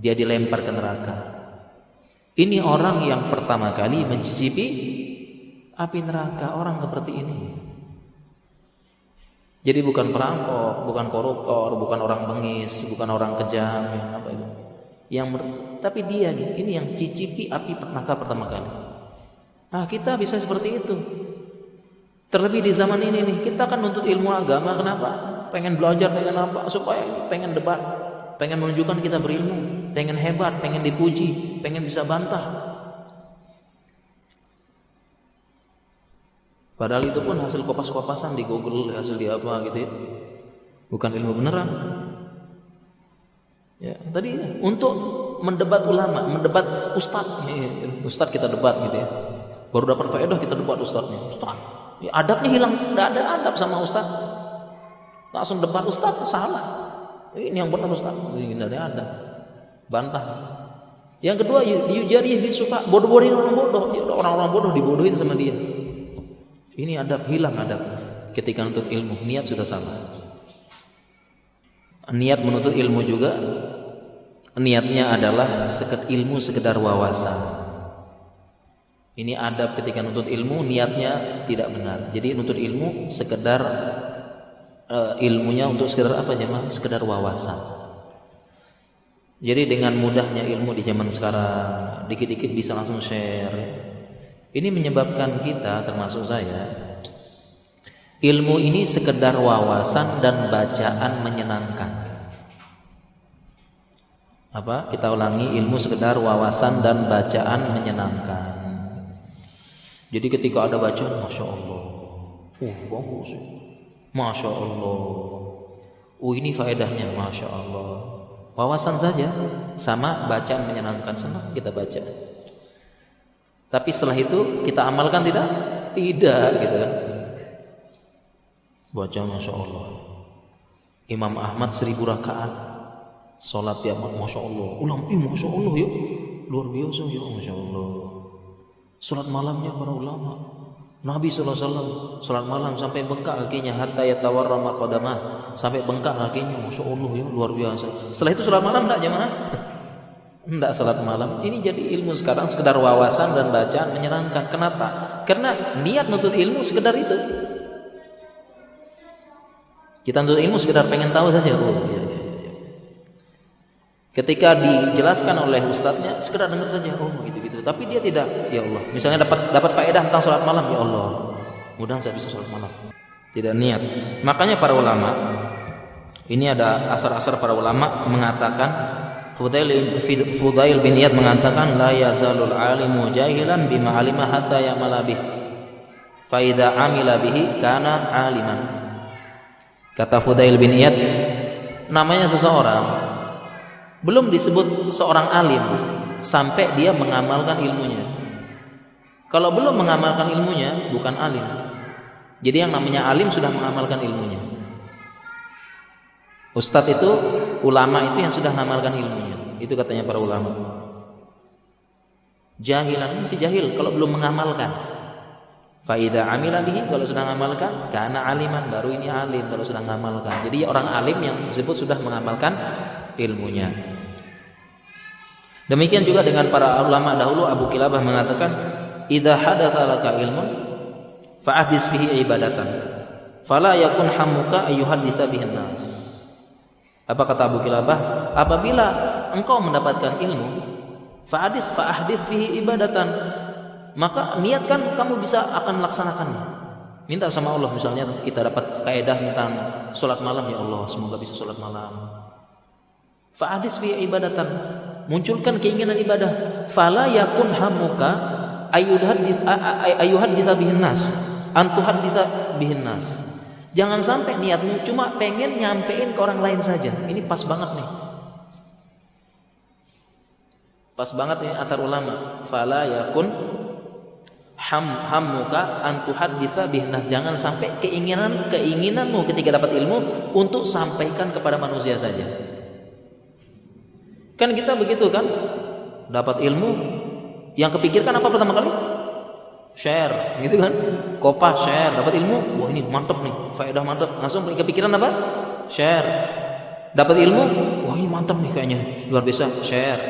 Dia dilempar ke neraka. Ini orang yang pertama kali mencicipi api neraka orang seperti ini. Jadi bukan perampok, bukan koruptor, bukan orang bengis, bukan orang kejam yang apa itu. Yang tapi dia nih, ini yang cicipi api neraka pertama kali. Nah, kita bisa seperti itu. Terlebih di zaman ini nih, kita kan nuntut ilmu agama kenapa? Pengen belajar dengan apa? Supaya pengen debat, pengen menunjukkan kita berilmu pengen hebat, pengen dipuji, pengen bisa bantah. Padahal itu pun hasil kopas-kopasan di Google, hasil di apa gitu ya. Bukan ilmu beneran. Ya, tadi untuk mendebat ulama, mendebat ustad, ya, ustad kita debat gitu ya. Baru dapat faedah kita debat ustadnya. Ustad, ya, adabnya hilang, tidak ada adab sama ustad. Langsung debat ustad salah. Ini yang benar ustad, ini tidak ada adab bantah. Yang kedua yujari bin sufa, bodoh-bodohin orang bodoh, orang-orang bodoh dibodohin sama dia. Ini adab hilang adab ketika menuntut ilmu, niat sudah salah. Niat menuntut ilmu juga niatnya adalah sekedar ilmu sekedar wawasan. Ini adab ketika menuntut ilmu niatnya tidak benar. Jadi menuntut ilmu sekedar uh, ilmunya untuk sekedar apa jemaah? Sekedar wawasan. Jadi dengan mudahnya ilmu di zaman sekarang, dikit-dikit bisa langsung share. Ini menyebabkan kita termasuk saya ilmu ini sekedar wawasan dan bacaan menyenangkan. Apa? Kita ulangi ilmu sekedar wawasan dan bacaan menyenangkan. Jadi ketika ada bacaan, masya Allah, uh bagus, masya Allah, uh ini faedahnya, masya Allah wawasan saja sama bacaan menyenangkan senang kita baca tapi setelah itu kita amalkan tidak? Tidak gitu kan? Baca masya Allah. Imam Ahmad seribu rakaat sholat tiap masya Allah. Ulang ih masya Allah ya. Luar biasa ya masya Allah. Sholat malamnya para ulama. Nabi SAW salat malam sampai bengkak kakinya hatta yatawarrama qadamah sampai bengkak kakinya Masya Allah ya luar biasa. Setelah itu salat malam enggak jemaah Tidak salat malam. Ini jadi ilmu sekarang sekedar wawasan dan bacaan menyenangkan. Kenapa? Karena niat nutut ilmu sekedar itu. Kita nutut ilmu sekedar pengen tahu saja. Oh, iya, iya, iya. Ketika dijelaskan oleh ustadznya, sekedar dengar saja. Oh, gitu-gitu. Tapi dia tidak. Ya Allah. Misalnya dapat dapat faedah tentang sholat malam. Ya Allah. Mudah saya bisa sholat malam. Tidak niat. Makanya para ulama ini ada asar-asar para ulama mengatakan Fudail, bin Iyad mengatakan la yazalul alimu jahilan bima alima hatta ya'mala bih. Fa idza amila bihi kana aliman. Kata Fudail bin Iyad, namanya seseorang belum disebut seorang alim sampai dia mengamalkan ilmunya. Kalau belum mengamalkan ilmunya bukan alim. Jadi yang namanya alim sudah mengamalkan ilmunya. Ustadz itu ulama itu yang sudah mengamalkan ilmunya. Itu katanya para ulama. Jahilan masih jahil kalau belum mengamalkan. Faida amila bihi kalau sudah mengamalkan karena aliman baru ini alim kalau sudah mengamalkan. Jadi orang alim yang disebut sudah mengamalkan ilmunya. Demikian juga dengan para ulama dahulu Abu Kilabah mengatakan idza hadatsa laka ilmun fa'ahdis fihi ibadatan fala yakun hamuka ayyuhaditsa bihin nas. Apa kata Abu Kilabah? Apabila engkau mendapatkan ilmu, fa'adis fa'ahdith fihi ibadatan, maka niatkan kamu bisa akan melaksanakannya. Minta sama Allah misalnya kita dapat kaidah tentang sholat malam ya Allah, semoga bisa sholat malam. Fa'adis fihi ibadatan, munculkan keinginan ibadah. Fala yakun hamuka ayuhaditha bihin nas, antuhaditha bihin nas Jangan sampai niatmu cuma pengen nyampein ke orang lain saja. Ini pas banget nih. Pas banget nih antar ulama. Fala yakun ham hamuka an tuhadditsa bihnas. Jangan sampai keinginan keinginanmu ketika dapat ilmu untuk sampaikan kepada manusia saja. Kan kita begitu kan? Dapat ilmu yang kepikirkan apa pertama kali? Share gitu kan? Kopas share dapat ilmu? Wah ini mantep nih faedah mantep. Langsung kepikiran apa? Share. Dapat ilmu? Wah ini mantep nih kayaknya luar biasa share.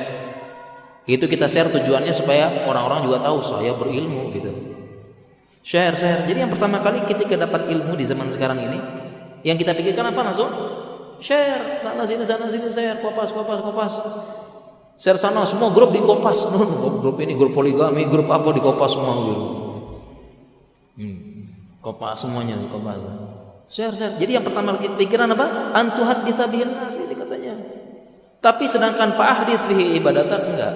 Itu kita share tujuannya supaya orang-orang juga tahu saya berilmu gitu. Share share. Jadi yang pertama kali ketika dapat ilmu di zaman sekarang ini yang kita pikirkan apa langsung? Share. Sana sini sana sini share. Kopas kopas kopas Share sana semua grup di Kopas. grup ini grup poligami, grup apa di Kopas semua gitu. Hmm. Kopas semuanya Kopas. Share, share. Jadi yang pertama pikiran apa? Antuhat ditabihin nasi ini katanya. Tapi sedangkan fa'ahdith fihi ibadatan enggak.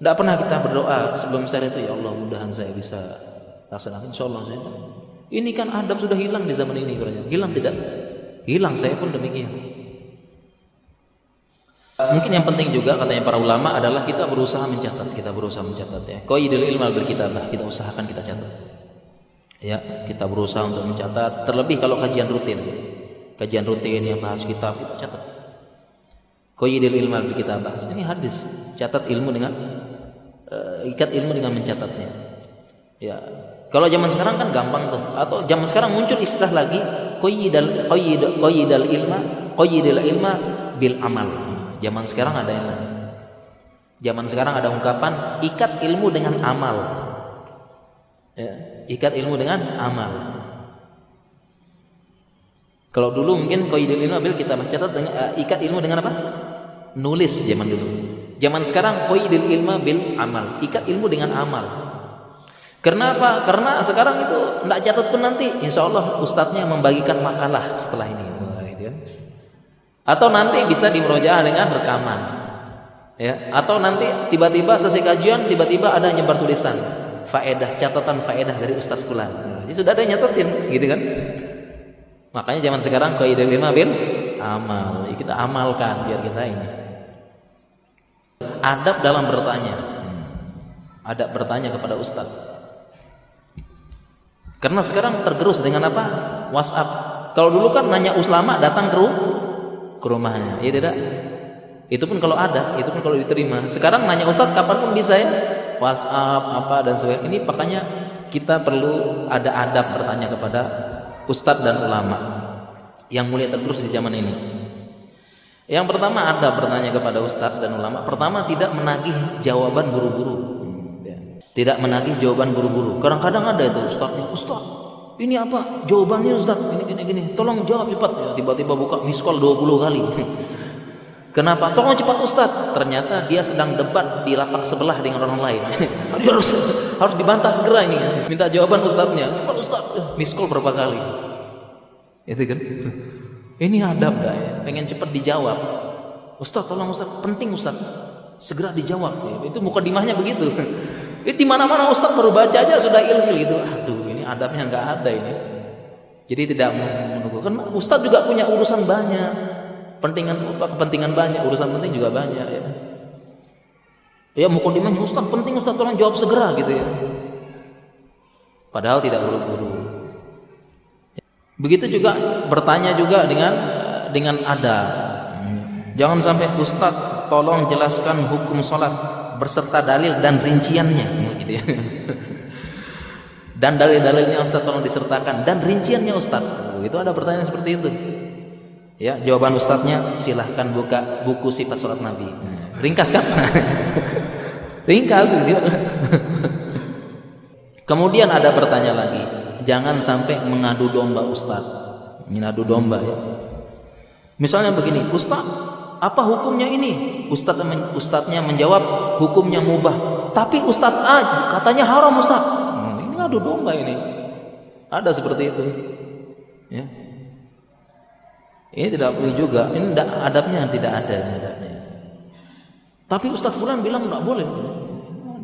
Enggak pernah kita berdoa sebelum share itu ya Allah mudahan saya bisa laksanakan insyaallah saya. Ini kan adab sudah hilang di zaman ini Hilang tidak? Hilang saya pun demikian. Mungkin yang penting juga katanya para ulama adalah kita berusaha mencatat, kita berusaha mencatat ya. Qaidul ilmu bil kitabah, kita usahakan kita catat. Ya, kita berusaha untuk mencatat, terlebih kalau kajian rutin. Kajian rutin yang bahas kitab kita catat. Qaidul ilmu bil kitabah. Ini hadis, catat ilmu dengan uh, ikat ilmu dengan mencatatnya. Ya. Kalau zaman sekarang kan gampang tuh. Atau zaman sekarang muncul istilah lagi qaidal qaidal qaidal ilma qaidal ilma bil amal Zaman sekarang ada yang Zaman sekarang ada ungkapan ikat ilmu dengan amal. Ya, ikat ilmu dengan amal. Kalau dulu mungkin qaidul ilmu bil kita catat dengan uh, ikat ilmu dengan apa? Nulis zaman dulu. Zaman sekarang qaidul ilmu bil amal, ikat ilmu dengan amal. Karena apa? Karena sekarang itu tidak catat pun nanti, insya Allah ustadznya membagikan makalah setelah ini. Atau nanti bisa dimurojaah dengan rekaman. Ya, atau nanti tiba-tiba selesai kajian tiba-tiba ada nyebar tulisan faedah catatan faedah dari Ustadz Fulan. Jadi sudah ada nyatetin gitu kan. Makanya zaman sekarang kaidah lima bil amal. Ya, kita amalkan biar kita ini. Adab dalam bertanya. Adab bertanya kepada Ustadz. Karena sekarang tergerus dengan apa? WhatsApp. Kalau dulu kan nanya uslama datang ke ke rumahnya ya tidak itu pun kalau ada itu pun kalau diterima sekarang nanya Ustadz kapan pun bisa ya WhatsApp apa dan sebagainya ini makanya kita perlu ada adab bertanya kepada Ustadz dan ulama yang mulia terus di zaman ini Yang pertama ada bertanya kepada ustadz dan ulama. Pertama tidak menagih jawaban buru-buru. Ya. Tidak menagih jawaban buru-buru. Kadang-kadang ada itu ustadznya, ustadz ini apa jawabannya ustadz? Ini gini gini. Tolong jawab cepat. Ya, tiba-tiba buka miss call 20 kali. Kenapa? Tolong cepat Ustadz. Ternyata dia sedang debat di lapak sebelah dengan orang lain. harus harus dibantah segera ini. Minta jawaban Ustadznya. Cepat Ustadz. Eh, miss call berapa kali? Itu kan? Ini adab gak ya? Pengen cepat dijawab. Ustadz tolong Ustadz. Penting Ustadz. Segera dijawab. Itu muka dimahnya begitu. Itu di mana-mana Ustadz baru baca aja sudah ilfil gitu. Aduh adabnya nggak ada ini. Jadi tidak menunggu. Kan Ustadz juga punya urusan banyak. Pentingan kepentingan banyak urusan penting juga banyak ya. Ya mukadimahnya Ustaz penting Ustaz tolong jawab segera gitu ya. Padahal tidak buru-buru. Begitu juga bertanya juga dengan dengan ada jangan sampai Ustaz tolong jelaskan hukum sholat berserta dalil dan rinciannya gitu ya dan dalil-dalilnya Ustaz tolong disertakan dan rinciannya Ustaz itu ada pertanyaan seperti itu Ya, jawaban ustadznya silahkan buka buku sifat sholat Nabi. Ringkas kan? Ringkas gitu. Kemudian ada bertanya lagi, jangan sampai mengadu domba ustadz, mengadu domba ya. Misalnya begini, ustadz, apa hukumnya ini? Ustadz ustadznya menjawab hukumnya mubah, tapi ustadz A katanya haram ustadz. Ngadu domba ini. Ada seperti itu. Ya. Ini tidak boleh juga. Ini tidak, adabnya tidak ada ini adabnya. Tapi Ustadz Fulan bilang tidak boleh.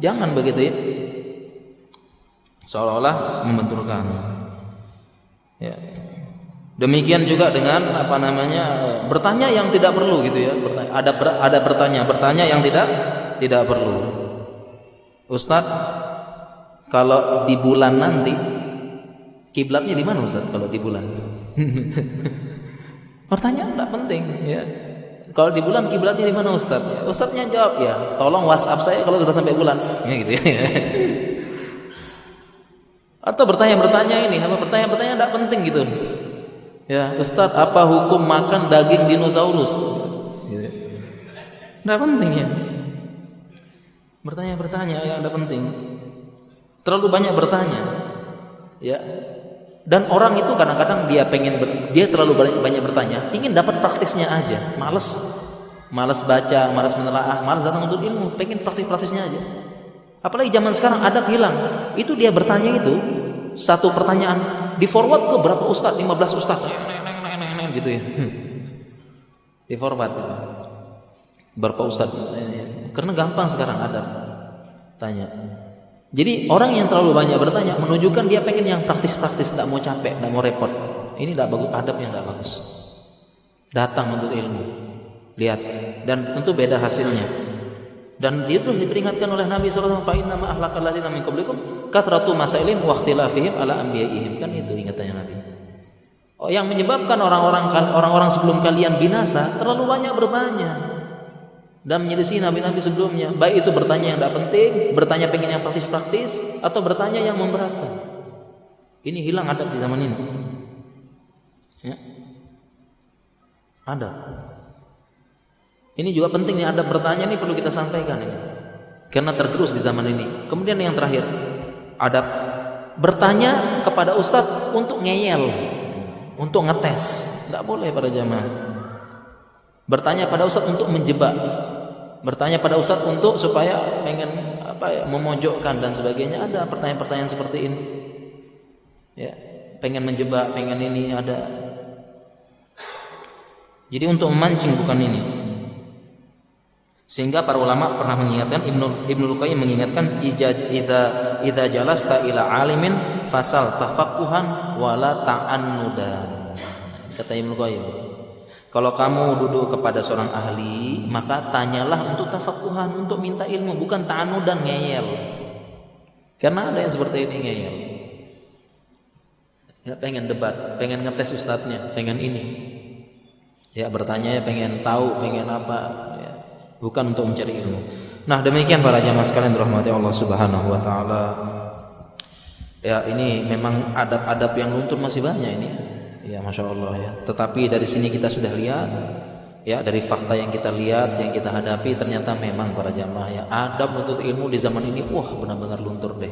Jangan begitu ya. Seolah-olah membenturkan. Ya. Demikian juga dengan apa namanya bertanya yang tidak perlu gitu ya. Bertanya, ada ada bertanya, bertanya yang tidak tidak perlu. Ustadz, kalau di bulan nanti kiblatnya di mana Ustadz kalau di bulan? Pertanyaan tidak penting ya. Kalau di bulan kiblatnya di mana Ustaz? Ya, Ustaznya jawab ya, tolong WhatsApp saya kalau sudah sampai bulan. Ya gitu ya. Atau bertanya-bertanya ini, apa bertanya-bertanya tidak penting gitu. Ya, Ustaz, apa hukum makan daging dinosaurus? Gitu. Tidak penting ya. Bertanya-bertanya yang tidak penting. Terlalu banyak bertanya. Ya, dan orang itu kadang-kadang dia pengen dia terlalu banyak, banyak bertanya ingin dapat praktisnya aja. Males. Males baca males menelaah males datang untuk ilmu pengen praktis-praktisnya aja. Apalagi zaman sekarang ada hilang. Itu dia bertanya itu satu pertanyaan di forward ke berapa ustadz 15 ustadz gitu ya. Di forward berapa ustadz karena gampang sekarang ada tanya jadi orang yang terlalu banyak bertanya menunjukkan dia pengen yang praktis-praktis, tidak mau capek, tidak mau repot. Ini tidak bagus, adab yang tidak bagus. Datang untuk ilmu, lihat dan tentu beda hasilnya. Dan itu diperingatkan oleh Nabi SAW fa inna ma ahlakal ladzina min qablikum kathratu masailin wa ikhtilafihim ala anbiya'ihim kan itu ingatannya Nabi. Oh, yang menyebabkan orang-orang orang-orang sebelum kalian binasa terlalu banyak bertanya dan menyelisih nabi-nabi sebelumnya. Baik itu bertanya yang tidak penting, bertanya pengen yang praktis-praktis, atau bertanya yang memberatkan. Ini hilang adab di zaman ini. Ya. Ada. Ini juga penting nih adab bertanya ini perlu kita sampaikan ini. Karena tergerus di zaman ini. Kemudian yang terakhir, adab bertanya kepada ustadz untuk ngeyel, untuk ngetes. Tidak boleh pada jamaah. Bertanya pada ustadz untuk menjebak bertanya pada ustadz untuk supaya pengen apa ya memojokkan dan sebagainya. Ada pertanyaan-pertanyaan seperti ini. Ya pengen menjebak pengen ini ada. Jadi untuk memancing bukan ini. Sehingga para ulama pernah mengingatkan Ibnu Ibnu Luqayyim mengingatkan ida ida jalasta ila alimin fasal tafaqquhan wala ta'annudan kata Ibnu Luqayyim kalau kamu duduk kepada seorang ahli, maka tanyalah untuk tafakuhan, untuk minta ilmu, bukan ta'anu dan ngeyel. Karena ada yang seperti ini ngeyel. Ya pengen debat, pengen ngetes ustadznya, pengen ini. Ya bertanya ya pengen tahu, pengen apa, ya, bukan untuk mencari ilmu. Nah demikian para jamaah sekalian rahmati Allah Subhanahu Wa Taala. Ya ini memang adab-adab yang luntur masih banyak ini. Ya masya Allah ya. Tetapi dari sini kita sudah lihat ya dari fakta yang kita lihat yang kita hadapi ternyata memang para jamaah ya adab menuntut ilmu di zaman ini wah benar-benar luntur deh.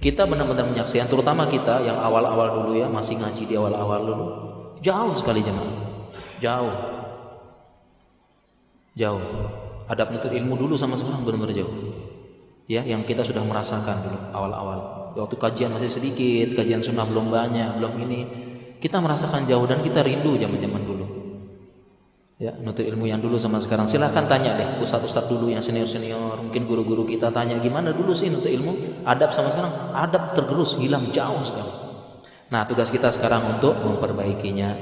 Kita benar-benar menyaksikan terutama kita yang awal-awal dulu ya masih ngaji di awal-awal dulu jauh sekali jemaah jauh. Jauh. Adab menuntut ilmu dulu sama sekarang benar-benar jauh. Ya yang kita sudah merasakan dulu awal-awal. Waktu kajian masih sedikit kajian sunnah belum banyak belum ini kita merasakan jauh dan kita rindu zaman-zaman dulu. Ya nuntut ilmu yang dulu sama sekarang. Silahkan tanya deh ustadz-ustadz dulu yang senior-senior. Mungkin guru-guru kita tanya gimana dulu sih nuntut ilmu? Adab sama sekarang adab tergerus hilang jauh sekali. Nah tugas kita sekarang untuk memperbaikinya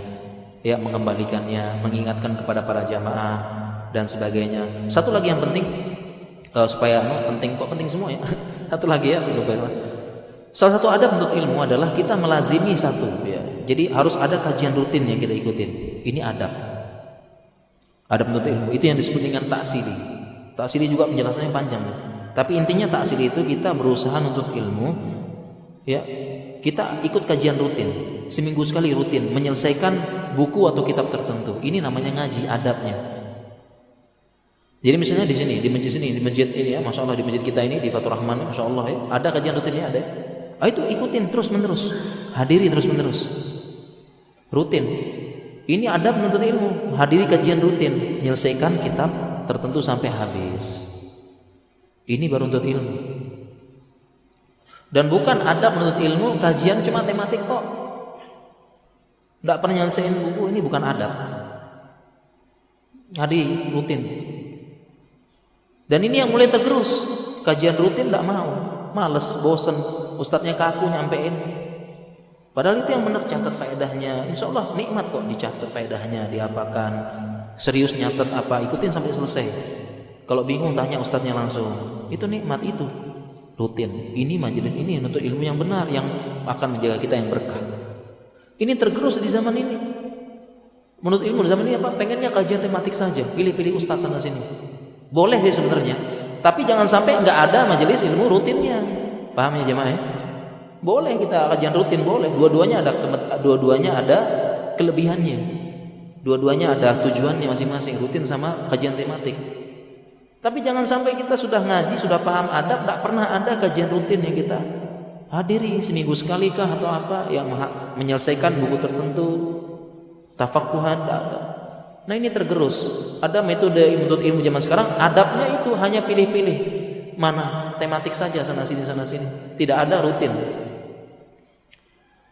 ya mengembalikannya mengingatkan kepada para jamaah dan sebagainya. Satu lagi yang penting uh, supaya no, penting kok penting semua ya? Satu lagi ya salah satu adab untuk ilmu adalah kita melazimi satu ya jadi harus ada kajian rutin yang kita ikutin ini adab ada penuntut ilmu itu yang disebut dengan taksili. Taksili juga penjelasannya panjang. Ya. Tapi intinya taksili itu kita berusaha untuk ilmu, ya kita ikut kajian rutin, seminggu sekali rutin, menyelesaikan buku atau kitab tertentu. Ini namanya ngaji adabnya. Jadi misalnya di sini, di masjid sini, di masjid ini ya, masya Allah di masjid kita ini di Fatur Rahman, masya Allah ya, ada kajian rutinnya ada. Ah itu ikutin terus menerus, hadiri terus menerus, rutin. Ini adab menuntut ilmu, hadiri kajian rutin, menyelesaikan kitab tertentu sampai habis. Ini baru menuntut ilmu. Dan bukan adab menuntut ilmu kajian cuma tematik kok. Tidak pernah nyelesain buku ini bukan adab. Hadiri rutin. Dan ini yang mulai tergerus. Kajian rutin tidak mau, males, bosen. Ustadznya kaku nyampein. Padahal itu yang benar catat faedahnya. Insya Allah nikmat kok dicatat faedahnya, diapakan. Serius nyatet apa, ikutin sampai selesai. Kalau bingung tanya ustadznya langsung. Itu nikmat itu. Rutin. Ini majelis ini untuk ilmu yang benar yang akan menjaga kita yang berkah. Ini tergerus di zaman ini. Menurut ilmu di zaman ini apa? Pengennya kajian tematik saja. Pilih-pilih ustadz sana sini. Boleh sih sebenarnya. Tapi jangan sampai nggak ada majelis ilmu rutinnya. Paham ya jemaah ya? Boleh kita kajian rutin boleh. Dua-duanya ada dua-duanya ada kelebihannya. Dua-duanya ada tujuannya masing-masing rutin sama kajian tematik. Tapi jangan sampai kita sudah ngaji, sudah paham adab, tak pernah ada kajian rutin yang kita hadiri seminggu sekali kah atau apa yang menyelesaikan buku tertentu, tafakuhan, ada. Nah ini tergerus. Ada metode menuntut ilmu zaman sekarang, adabnya itu hanya pilih-pilih mana tematik saja sana sini sana sini. Tidak ada rutin.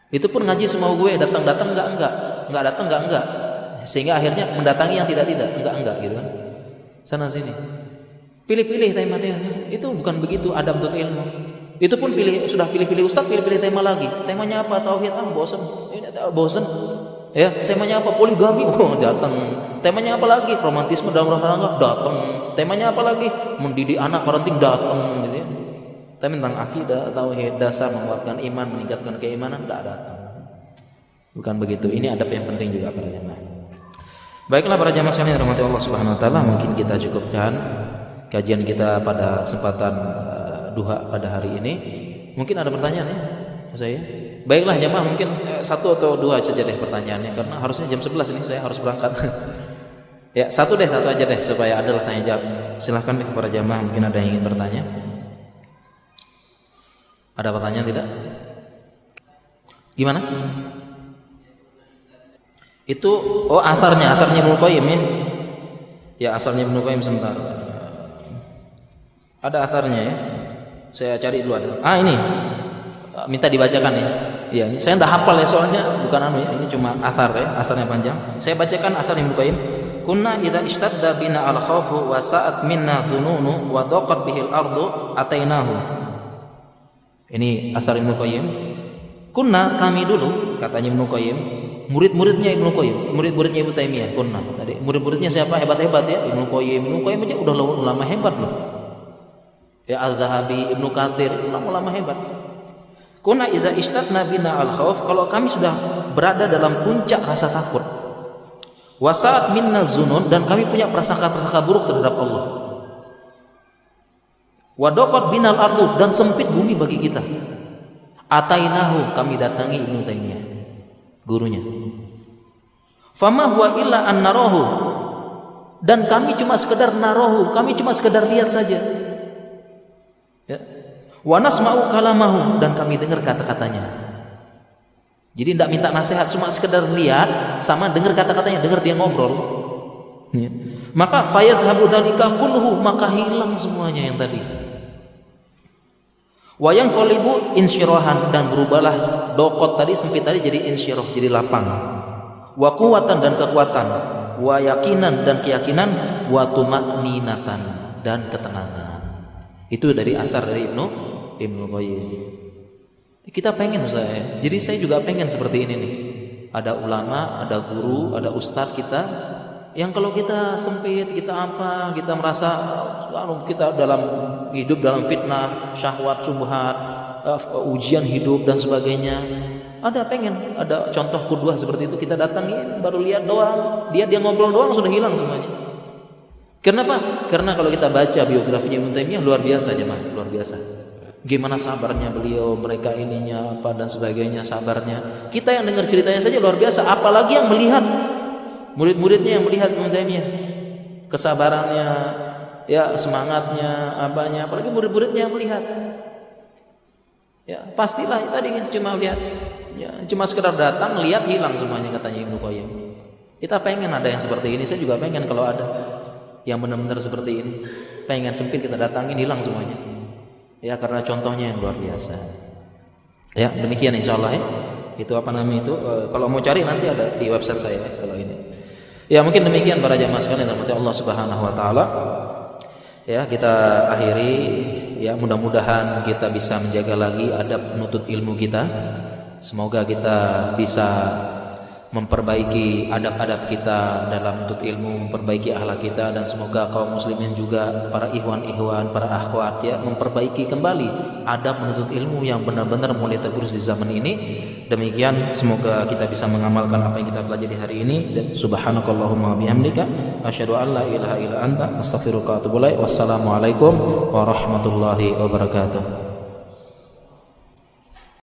Itu pun ngaji semau gue datang-datang enggak enggak, enggak datang enggak enggak. Sehingga akhirnya mendatangi yang tidak tidak, enggak enggak gitu kan. Sana sini. Pilih-pilih tema temanya. Itu bukan begitu adab ilmu. Itu pun pilih sudah pilih-pilih ustaz, pilih-pilih tema lagi. Temanya apa? Tauhid ah bosan. Ini bosan. Ya, temanya apa? Poligami. Oh, datang. Temanya apa lagi? Romantisme dalam rumah tangga. Datang. Temanya apa lagi? Mendidik anak parenting datang gitu ya. Tapi tentang akidah, tauhid, dasar menguatkan iman, meningkatkan keimanan tidak datang. Bukan begitu. Ini adab yang penting juga para jemaah. Baiklah para jemaah sekalian rahmati Allah Subhanahu wa taala, mungkin kita cukupkan kajian kita pada kesempatan uh, duha pada hari ini. Mungkin ada pertanyaan ya saya. Baiklah jemaah mungkin uh, satu atau dua saja deh pertanyaannya karena harusnya jam 11 ini saya harus berangkat. ya, satu deh, satu aja deh supaya adalah tanya jawab. Silahkan nih para jemaah mungkin ada yang ingin bertanya. Ada pertanyaan tidak? Gimana? Itu oh asarnya, asarnya Ibnu Qayyim ya. Ya asarnya Ibnu Qayyim sebentar. Ada asarnya ya. Saya cari dulu ada. Ah ini. Minta dibacakan ya. Iya, ini saya tidak hafal ya soalnya bukan anu ya. Ini cuma asar ya, asarnya panjang. Saya bacakan asar Ibnu Qayyim. Kunna idza ishtadda bina al-khawfu wa sa'at minna dhununu wa daqat bihil ardu atainahu ini asar Ibnu Qayyim. Kunna kami dulu katanya Ibnu Qayyim, murid-muridnya Ibnu Qayyim, murid-muridnya Ibnu Taimiyah, kunna. Tadi murid-muridnya siapa? Hebat-hebat ya. Ibnu Qayyim, Ibnu Qayyim aja udah lama hebat loh. Ya Az-Zahabi, Ibnu Katsir, lama-lama hebat. Kunna idza istatna bina al-khauf, kalau kami sudah berada dalam puncak rasa takut. Wasaat minna zunun dan kami punya prasangka-prasangka buruk terhadap Allah. Wadokot binal ardu dan sempit bumi bagi kita. Atainahu kami datangi Ibnu Taimiyah, gurunya. Fama huwa illa an narahu dan kami cuma sekedar narohu, kami cuma sekedar lihat saja. Ya. Wa nasma'u kalamahu dan kami dengar kata-katanya. Jadi tidak minta nasihat, cuma sekedar lihat sama dengar kata-katanya, dengar dia ngobrol. Ya. Maka fayazhabu dzalika kulluhu, maka hilang semuanya yang tadi. Wayang kolibu insyirahan dan berubahlah dokot tadi sempit tadi jadi insyirah, jadi lapang. Wa dan kekuatan wa yakinan dan keyakinan wa tumakninatan dan ketenangan. Itu dari asar dari Ibnu Ibnu Qayyim. Kita pengen saya. Jadi saya juga pengen seperti ini nih. Ada ulama, ada guru, ada ustadz kita yang kalau kita sempit, kita apa, kita merasa kita dalam hidup dalam fitnah, syahwat, subhat, uh, ujian hidup dan sebagainya ada pengen, ada contoh kedua seperti itu kita datangin baru lihat doang, dia dia ngobrol doang sudah hilang semuanya. Kenapa? Karena kalau kita baca biografinya Ibnu Taimiyah luar biasa mah luar biasa. Gimana sabarnya beliau, mereka ininya apa dan sebagainya sabarnya. Kita yang dengar ceritanya saja luar biasa, apalagi yang melihat murid-muridnya yang melihat Ibnu. Kesabarannya, ya semangatnya, apanya, apalagi murid-muridnya yang melihat. Ya, pastilah tadi cuma lihat Ya, cuma sekedar datang, lihat, hilang semuanya katanya Ibnu Qayyim. Kita pengen ada yang seperti ini, saya juga pengen kalau ada yang benar-benar seperti ini. Pengen sempit kita datangin, hilang semuanya. Ya, karena contohnya yang luar biasa. Ya, demikian insya Allah ya. Itu apa namanya itu? E, kalau mau cari nanti ada di website saya ya, kalau ini. Ya, mungkin demikian para jamaah sekalian yang Allah Subhanahu wa taala. Ya, kita akhiri ya mudah-mudahan kita bisa menjaga lagi adab nutut ilmu kita Semoga kita bisa memperbaiki adab-adab kita dalam menuntut ilmu, memperbaiki akhlak kita dan semoga kaum muslimin juga para ikhwan-ikhwan, para akhwat ya memperbaiki kembali adab menuntut ilmu yang benar-benar mulai tergerus di zaman ini. Demikian semoga kita bisa mengamalkan apa yang kita pelajari hari ini dan subhanakallahumma bihamdika asyhadu an la ilaha illa anta astaghfiruka wa atubu. Wassalamualaikum warahmatullahi wabarakatuh.